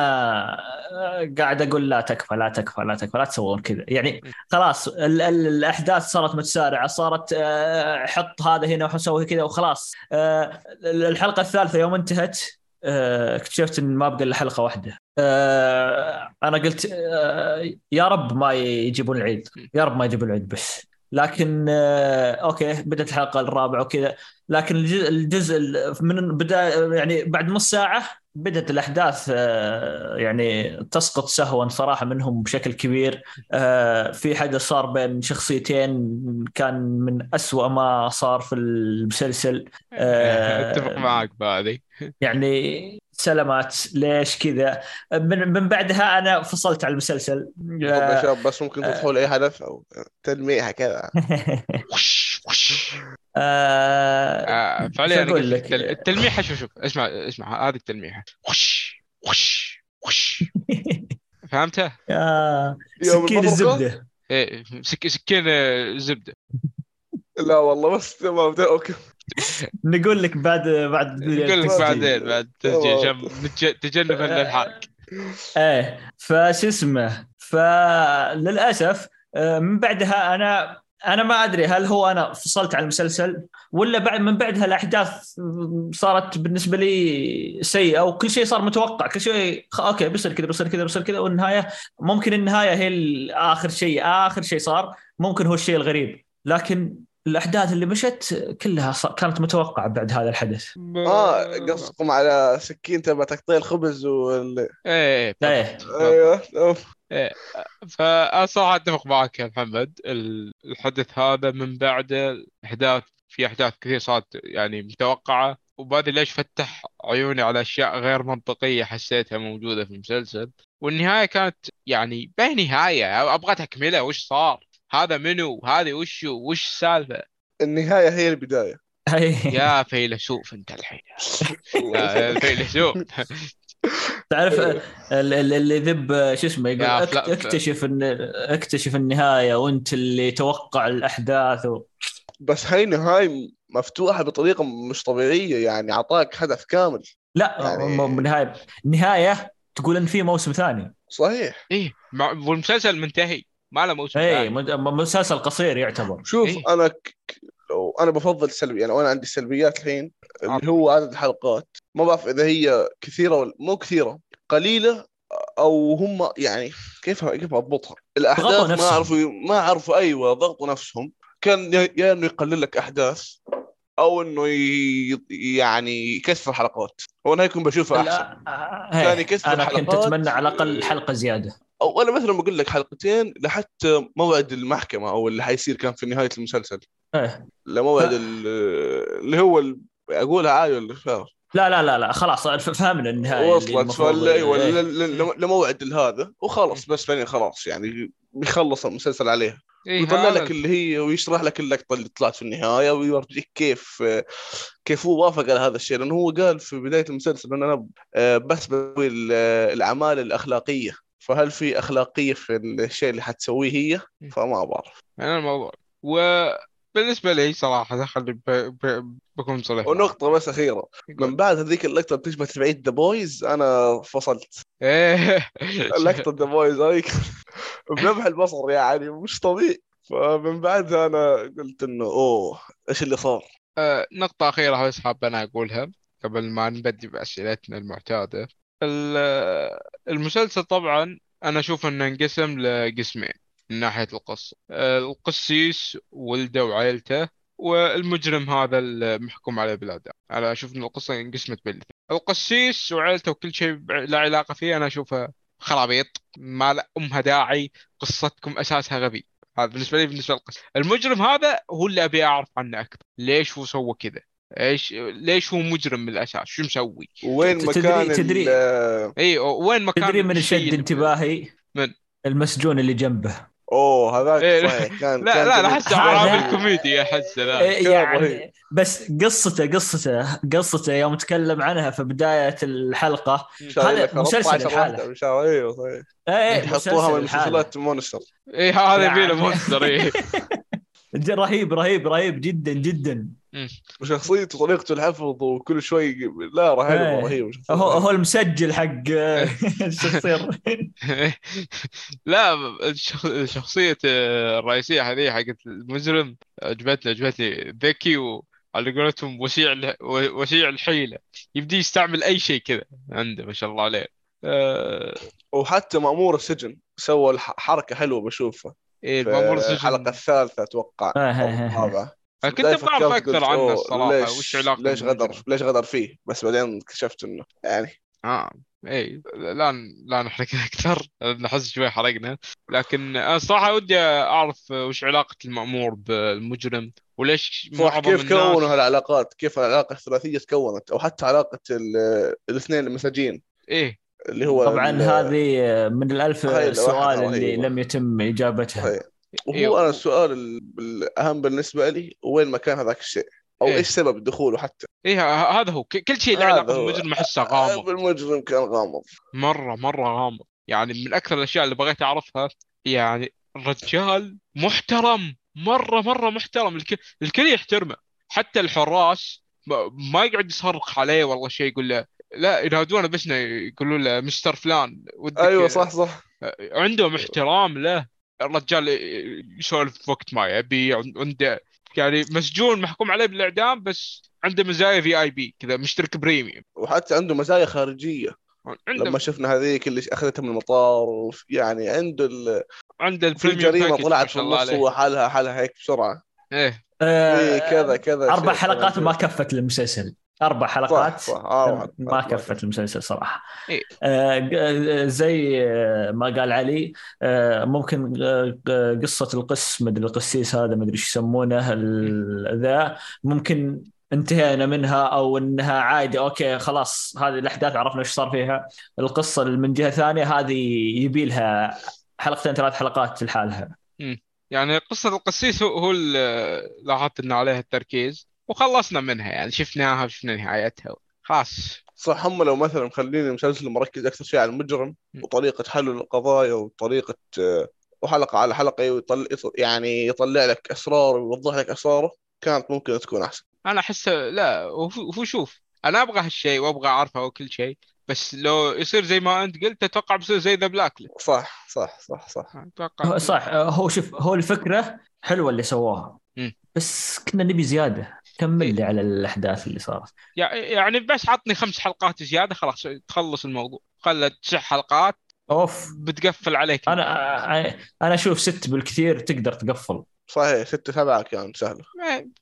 Speaker 2: آه، قاعد أقول لا تكفى لا تكفى لا تكفى لا تسوون كذا. يعني خلاص ال ال الأحداث صارت متسارعة صارت آه، حط هذا هنا وسوي كذا وخلاص. الحلقة الثالثة يوم انتهت اكتشفت إن ما بقى إلا حلقة واحدة. أنا قلت يا رب ما يجيبون العيد. يا رب ما يجيبون العيد بس. لكن آه، أوكي بدأت الحلقة الرابعة وكذا. لكن الجزء, الجزء ال- من بدا يعني بعد نص ساعة بدأت الأحداث آه، يعني تسقط سهوا صراحة منهم بشكل كبير. آه، في حدث صار بين شخصيتين كان من أسوأ ما صار في المسلسل.
Speaker 1: أتفق معك بهذه.
Speaker 2: يعني سلامات ليش كذا؟ من من بعدها أنا فصلت على المسلسل.
Speaker 3: يا شباب بس ممكن تدخل أي هدف أو تلميحه كذا.
Speaker 1: وش وش.
Speaker 2: آه،
Speaker 1: آه، فعليا
Speaker 2: لك؟
Speaker 1: التل- التلميحه شوف شوف اسمع اسمع هذه التلميحه وش وش وش. فهمتها؟
Speaker 2: آه،
Speaker 3: يوم
Speaker 2: سكين؟ الزبدة.
Speaker 1: إيه سك... سكين آه، زبده
Speaker 3: لا والله بس تمام أوكي.
Speaker 2: نقول لك بعد بعد
Speaker 1: نقول لك. بعدين بعد تجنبا للحرق
Speaker 2: إيه فشو اسمه فللأسف آه، من بعدها أنا أنا ما أدري هل هو أنا فصلت عن المسلسل ولا بعد من بعدها الأحداث صارت بالنسبة لي سيئة وكل شيء صار متوقع. كل شيء أوكي بيصير كذا بيصير كذا بيصير كذا والنهايه ممكن النهاية هي آخر شيء آخر شيء صار ممكن هو الشيء الغريب. لكن الأحداث اللي مشت كلها كانت متوقعة بعد هذا الحدث.
Speaker 3: آه قصدكم على سكين تبع تقطيع الخبز وال
Speaker 1: إيه
Speaker 2: إيه
Speaker 3: أيوه. أوف.
Speaker 1: فأنا صراحة أتفق معك يا محمد. ال- الحدث هذا من بعده أحداث في أحداث كثير صارت يعني متوقعة. وبهذا ليش فتح عيوني على أشياء غير منطقية حسيتها موجودة في المسلسل. والنهاية كانت يعني ما هي نهاية أبغى تكملة وش صار؟ هذا منو؟ هذه وشو؟ وش السالفة؟
Speaker 3: النهاية هي البداية.
Speaker 1: يا فيلسوف أنت الحين. يا فيلسوف.
Speaker 2: تعرف ال- ال- اللي يذب شو اسمه يقول اكتشف ان اكتشف النهاية وأنت اللي توقع الأحداث و...
Speaker 3: بس هاي نهايه مفتوحة بطريقة مش طبيعية يعني أعطاك هدف كامل.
Speaker 2: لا
Speaker 3: يعني-
Speaker 2: نهاية. نهاية تقول إن في موسم ثاني.
Speaker 3: صحيح.
Speaker 1: إيه مع- والمسلسل منتهي. ما له موسم
Speaker 2: اي مسلسل قصير يعتبر
Speaker 3: شوف
Speaker 1: إيه.
Speaker 3: أنا ك... لو أنا بفضل سلبي يعني وأنا عندي سلبيات الحين
Speaker 1: آه.
Speaker 3: اللي هو عدد الحلقات ما بعرف إذا هي كثيرة ولا مو كثيرة قليلة أو هم يعني كيف كيف أضبطها
Speaker 2: الأحداث
Speaker 3: ما. عرفوا ما عرفوا أيوه ضغطوا نفسهم كان يا يا إنه يقلل لك أحداث أو إنه ي... يعني يكثر حلقات هو أنا يكون بشوفه احسن
Speaker 2: لا
Speaker 3: كان
Speaker 2: هي.
Speaker 3: يكسر
Speaker 2: أنا كنت. أتمنى على الأقل حلقة زيادة
Speaker 3: أو أنا مثلا بقول لك حلقتين لحتى موعد المحكمة أو اللي حيصير كان في نهاية المسلسل.
Speaker 2: إيه.
Speaker 3: لموعد اللي هو ال- أقولها عادي ولا
Speaker 2: لا لا لا لا خلاص ف- فهمنا النهاية اللي
Speaker 3: وصلت أيوة،
Speaker 2: إيه.
Speaker 3: ل- ل- لموعد هذا وخلاص بس بعدين خلاص يعني بيخلص المسلسل عليه.
Speaker 1: إيه
Speaker 3: ويطلع
Speaker 1: هذا
Speaker 3: لك اللي هي ويشرح لك اللقطة اللي طلعت في النهاية ويورجيك كيف كيف هو وافق على هذا الشيء. لأنه هو قال في بداية المسلسل إن أنا آه، بس بسوي ال- الأعمال الأخلاقية. فهل في أخلاقية في الشيء اللي حتسويه هي؟ فما بعرف.
Speaker 1: أنا الموضوع. وبالنسبة لي صراحة خلي ب... ب... بكون صريح.
Speaker 3: ونقطة بس أخيرة. من بعد هذيك اللقطة بتشبه تبعت The Boys أنا فصلت.
Speaker 1: إيه.
Speaker 3: لقطه The Boys هذيك بلمح البصر يعني مش طبيعي. فمن بعدها أنا قلت إنه أوه إيش اللي صار؟
Speaker 1: آه، نقطة أخيرة بس حاب أنا أقولها قبل ما نبدي بأسئلتنا المعتادة. ال- المسلسل طبعا أنا أشوف إنه انقسم لقسمين من ناحية القصة. آه، القسيس ولده وعائلته والمجرم هذا المحكوم عليه بالإعدام أنا أشوف إن القصة انقسمت بين الاثنين. القسيس وعائلته وكل شيء لا علاقة فيه أنا أشوفها خرابيط ما لا أمها داعي قصتكم أساسها غبي. هذا بالنسبة لي بالنسبة للقصة. المجرم هذا هو اللي أبي أعرف عنه أكثر. ليش هو سوى كذا؟ إيش ليش هو مجرم من الاساس شو مسوي
Speaker 3: وين
Speaker 2: تدري-
Speaker 3: مكان
Speaker 2: تدري-
Speaker 3: ال-
Speaker 1: اي وين مكان
Speaker 2: تدري من شد انتباهي
Speaker 1: من؟
Speaker 2: المسجون اللي جنبه
Speaker 3: أوه هذاك
Speaker 1: إيه،
Speaker 3: صحيح كان
Speaker 1: لا
Speaker 3: كان
Speaker 1: لا. أحسه
Speaker 2: هذا-
Speaker 1: عربي كوميدي أحسه لا
Speaker 2: إيه، يعني. بس قصته قصته قصته يوم تكلم عنها في بداية الحلقة
Speaker 3: شايل
Speaker 2: هذا مسلسل
Speaker 3: 14
Speaker 2: الحالة.
Speaker 3: أيوه صحيح
Speaker 2: إيه إيه،
Speaker 3: يحطوها من. مسلسلات مونستر
Speaker 1: اي هذا
Speaker 2: يعني-
Speaker 1: يبي له مونستر إيه.
Speaker 2: رهيب رهيب رهيب جدا جدا
Speaker 3: وشخصيته وطريقته الحفظ وكل شوي لا رهيب
Speaker 2: إيه.
Speaker 3: رهيب
Speaker 2: هو هو المسجل حق الشخصية
Speaker 1: لا الشخ- شخصية الرئيسية هذه حقت المجرم عجبتني عجبتني ذكي وعلى قولتهم وسيع ال- وسيع الحيلة. يبدي يستعمل أي شيء كذا عنده ما شاء الله عليه. آه،
Speaker 3: وحتى مأمور السجن سوى الح- حركة حلوة بشوفها.
Speaker 1: إيه
Speaker 3: في
Speaker 1: المأمور السجن.
Speaker 3: الحلقة الثالثة أتوقع.
Speaker 2: آه، آه، آه.
Speaker 1: كنت أكثر
Speaker 3: قلت
Speaker 1: عنه
Speaker 3: أوه،
Speaker 1: الصراحة
Speaker 3: ليش
Speaker 1: وش علاقته
Speaker 3: ليش غدر؟ ليش غدر فيه بس بعدين اكتشفت إنه يعني
Speaker 1: آه اي لا لا نحرق أكثر نحس شوي حرقنا لكن أنا صراحة ودي أعرف وش علاقة المأمور بالمجرم وليش
Speaker 3: كيف كونوا هالعلاقات كيف العلاقة الثلاثية تكونت أو حتى علاقة ال- الاثنين المساجين
Speaker 1: إيه
Speaker 3: اللي هو
Speaker 2: طبعا هذه من الألف
Speaker 3: هاي
Speaker 2: سؤال اللي
Speaker 3: رهيبة.
Speaker 2: لم يتم إجابتها
Speaker 3: صحيح. وهو
Speaker 1: إيه.
Speaker 3: أنا السؤال ال- الأهم بالنسبة لي وين مكان هذاك الشيء؟ أو
Speaker 1: إيه.
Speaker 3: إيش سبب دخوله حتى؟
Speaker 1: إيه هذا هو. كل شيء له
Speaker 3: علاقة.
Speaker 1: بالمجرم احسه غامض.
Speaker 3: المجرم كان غامض.
Speaker 1: مرة مرة غامض. يعني من أكثر الأشياء اللي بغيت أعرفها يعني الرجال محترم. مرة مرة محترم. الكل, الكل يحترمه. حتى الحراس ما- يقعد يصرخ عليه والله شيء يقول له لا ينادونه بس يقولوا له مستر فلان ودك
Speaker 3: أيوه صح صح.
Speaker 1: عندهم احترام له. الرجال يسولف وقت ما يبي عنده يعني مسجون محكوم عليه بالإعدام بس عنده مزايا VIP كذا مشترك premium.
Speaker 3: وحتى عنده مزايا خارجية.
Speaker 1: عنده.
Speaker 3: لما شفنا هذيك اللي أخذتها من المطار يعني عنده ال...
Speaker 1: عنده
Speaker 3: في
Speaker 1: ال premium
Speaker 3: طلعت في النص هو حالها حالها هيك بسرعة.
Speaker 1: إيه.
Speaker 3: إيه كذا كذا
Speaker 2: أربع
Speaker 3: شيء
Speaker 2: حلقات ما. كفت المسلسل أربع
Speaker 3: صح
Speaker 2: حلقات.
Speaker 3: آه
Speaker 2: ما كفت المسلسل صراحة.
Speaker 1: إيه.
Speaker 2: آه، زي آه، ما قال علي آه، ممكن ق- قصة القس مدري القسيس هذا مدري إيش يسمونه ذا ممكن انتهينا منها أو إنها عادي أوكي خلاص هذه الأحداث عرفنا إيش صار فيها. القصة اللي من جهة ثانية هذه يبي لها حلقتين ثلاث حلقات لحالها.
Speaker 1: يعني قصة القسيس هو هو اللي لاحظت إن عليها التركيز. وخلصنا منها يعني شفناها وشفنا نهايتها. خلاص.
Speaker 3: صح هم لو مثلا مخلين المسلسل مركز أكثر شيء على المجرم
Speaker 1: م.
Speaker 3: وطريقة حل القضايا وطريقة آه، وحلقة على حلقة يطلع يعني يطلع لك أسرار ويوضح لك أسراره كانت ممكن تكون أحسن.
Speaker 1: أنا أحس لا هو هو شوف أنا أبغى هالشيء وأبغى أعرفه وكل شيء بس لو يصير زي ما أنت قلت أتوقع بيصير زي ذا بلاك
Speaker 3: صح صح صح صح.
Speaker 1: أتوقع
Speaker 2: صح هو شوف هو الفكرة حلوة اللي سووها
Speaker 1: مم.
Speaker 2: بس كنا نبي زيادة. كمل لي على الأحداث اللي صارت؟
Speaker 1: يع- يعني بس عطني خمس حلقات زيادة خلاص تخلص الموضوع. خلت تسع حلقات
Speaker 2: أوف.
Speaker 1: بتقفل عليك.
Speaker 2: أنا أنا أشوف ست بالكثير تقدر تقفل.
Speaker 3: صحيح ستة سبعة كانت سهلة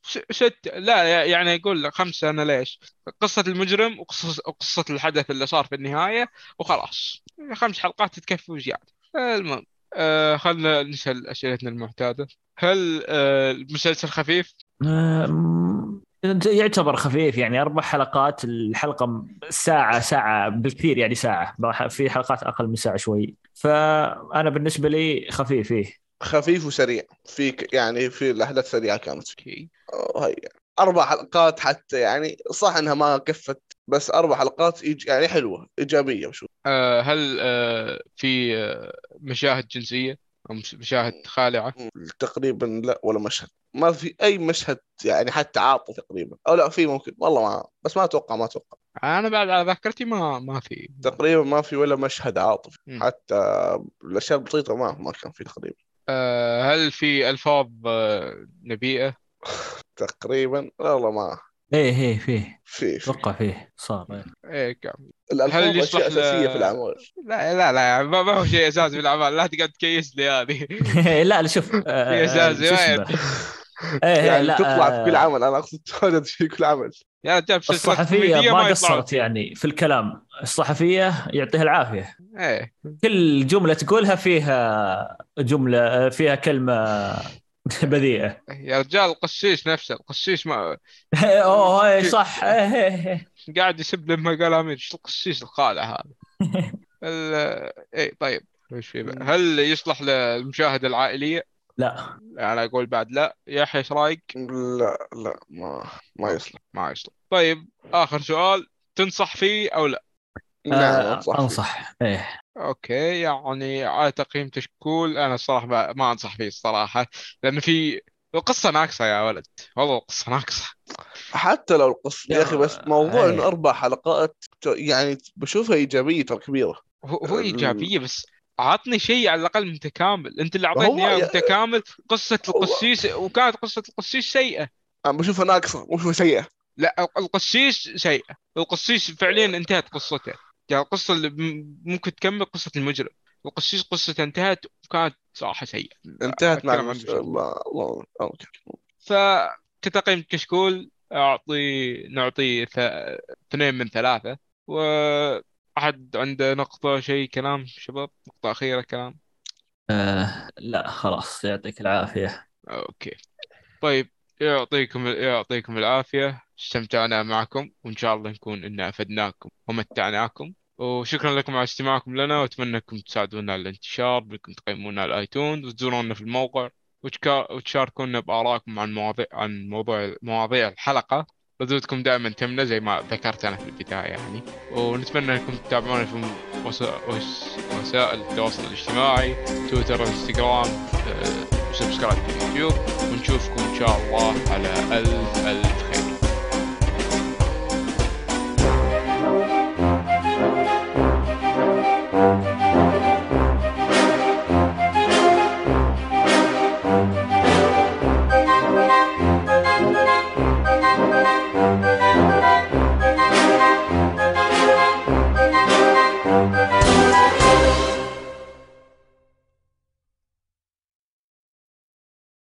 Speaker 1: س- ست. لا يعني يقول لك خمسة أنا ليش؟ قصة المجرم وقصة وقصة الحدث اللي صار في النهاية وخلاص. خمس حلقات تكفي وزيادة المهم. آه خلنا نسأل أسئلتنا المعتادة. هل آه المسلسل خفيف؟
Speaker 2: أم، يعتبر خفيف يعني أربع حلقات الحلقة ساعة ساعة بالكثير يعني ساعة. في حلقات أقل من ساعة شوي. فأنا بالنسبة لي خفيف إيه.
Speaker 3: خفيف وسريع. في ك- يعني في الأحداث سريعة كانت. فيه هي. أربع حلقات حتى يعني صح إنها ما كفت بس أربع حلقات إيج... يعني حلوة إيجابية وشو
Speaker 1: آه هل آه في آه مشاهد جنسية؟ أو مش- مشاهد خالعة؟
Speaker 3: تقريبا لا ولا مشهد. ما في أي مشهد يعني حتى عاطفي تقريبا. أو لا في ممكن. والله ما بس ما أتوقع ما أتوقع.
Speaker 1: أنا بعد على ذاكرتي ما ما في.
Speaker 3: تقريبا ما في ولا مشهد عاطفي.
Speaker 1: مم.
Speaker 3: حتى الأشياء البسيطة ما ما كان في تقريبا.
Speaker 1: آه هل في ألفاظ آه نبيئة؟
Speaker 3: تقريبا. والله ما
Speaker 2: إيه إيه فيه.
Speaker 3: في في
Speaker 2: أتوقع فيه. صار إيه.
Speaker 1: إيه كم. هل يصلح ل-
Speaker 3: في الأعمال.
Speaker 1: لا لا لا ما, ما هو شيء أساسي في الأعمال. لا تقعد تكيس لي هذه.
Speaker 2: لا لا شوف آه،
Speaker 1: في أساسي،
Speaker 2: شو
Speaker 1: ما
Speaker 2: اسمه؟ إيه إيه
Speaker 3: يعني
Speaker 2: لا
Speaker 3: تطلع في كل
Speaker 2: آه،
Speaker 3: عمل. أنا أقصد تواجد في كل عمل.
Speaker 2: الصحفية
Speaker 1: كوميدية
Speaker 2: ما قصرت. يعني في الكلام. الصحفية يعطيها العافية.
Speaker 1: إيه.
Speaker 2: كل جملة تقولها فيها جملة فيها كلمة بذيئة
Speaker 1: يا رجال القسيس نفسه القسيس ما
Speaker 2: أوه إيه، صح.
Speaker 1: قاعد يسب لما قال آمين إيش القسيس الخالع هذا ال... إيه طيب إيش في بقى؟ هل يصلح للمشاهدة العائلية؟
Speaker 2: لا
Speaker 1: أنا أقول بعد لا يحيى إيش رأيك؟
Speaker 3: لا لا ما ما يصلح
Speaker 1: ما يصلح طيب آخر سؤال تنصح فيه أو لا؟
Speaker 3: نعم
Speaker 2: آه،
Speaker 3: أنصح فيه.
Speaker 2: انصح إيه.
Speaker 1: أوكي يعني على تقييم كشكول أنا الصراحة ما, ما أنصح فيه الصراحة لأن في القصة ناقصة يا ولد والله القصة ناقصة.
Speaker 3: حتى لو القصة يا
Speaker 2: يا-
Speaker 3: أخي بس موضوع
Speaker 2: إيه.
Speaker 3: إنه أربع حلقات يعني بشوفها إيجابية ترى كبيرة
Speaker 1: هو, هو إيجابية بس عطني شيء على الأقل متكامل. أنت اللي اعطيتني إياه
Speaker 3: يا-
Speaker 1: متكامل قصة
Speaker 3: هو-
Speaker 1: القسيس وكانت قصة القسيس سيئة.
Speaker 3: أنا بشوفها ناقصة مو بشوفها سيئة.
Speaker 1: لا القسيس سيئة. القسيس فعليا انتهت قصته. يعني القصة اللي ممكن تكمل قصة المجرم. القسيس قصته انتهت وكانت صراحة سيئة.
Speaker 3: انتهت مع. الله. الله أوكي.
Speaker 1: فكتقييم كشكول أعطي نعطيه ث... اثنين من ثلاثة. و أحد عنده نقطة شيء كلام؟ شباب نقطة أخيرة كلام؟
Speaker 2: آه لا خلاص. يعطيك العافية.
Speaker 1: أوكي. طيب يعطيكم يعطيكم العافية. استمتعنا معكم وإن شاء الله نكون إن أفدناكم ومتعناكم. وشكرا لكم على استماعكم لنا وأتمنى أنكم تساعدونا على الانتشار بأنكم تقيمونا على ال iTunes وتزورونا في الموقع وتشاركونا بآرائكم عن مواضيع عن موضوع مواضيع الحلقة. ردودكم دائما تهمنا زي ما ذكرت أنا في البداية يعني. ونتمنى أنكم تتابعونا في وسا- وس- وسائل التواصل الاجتماعي تويتر إنستغرام آه، وسبسكرايب في اليوتيوب. ونشوفكم إن شاء الله على ألف ألف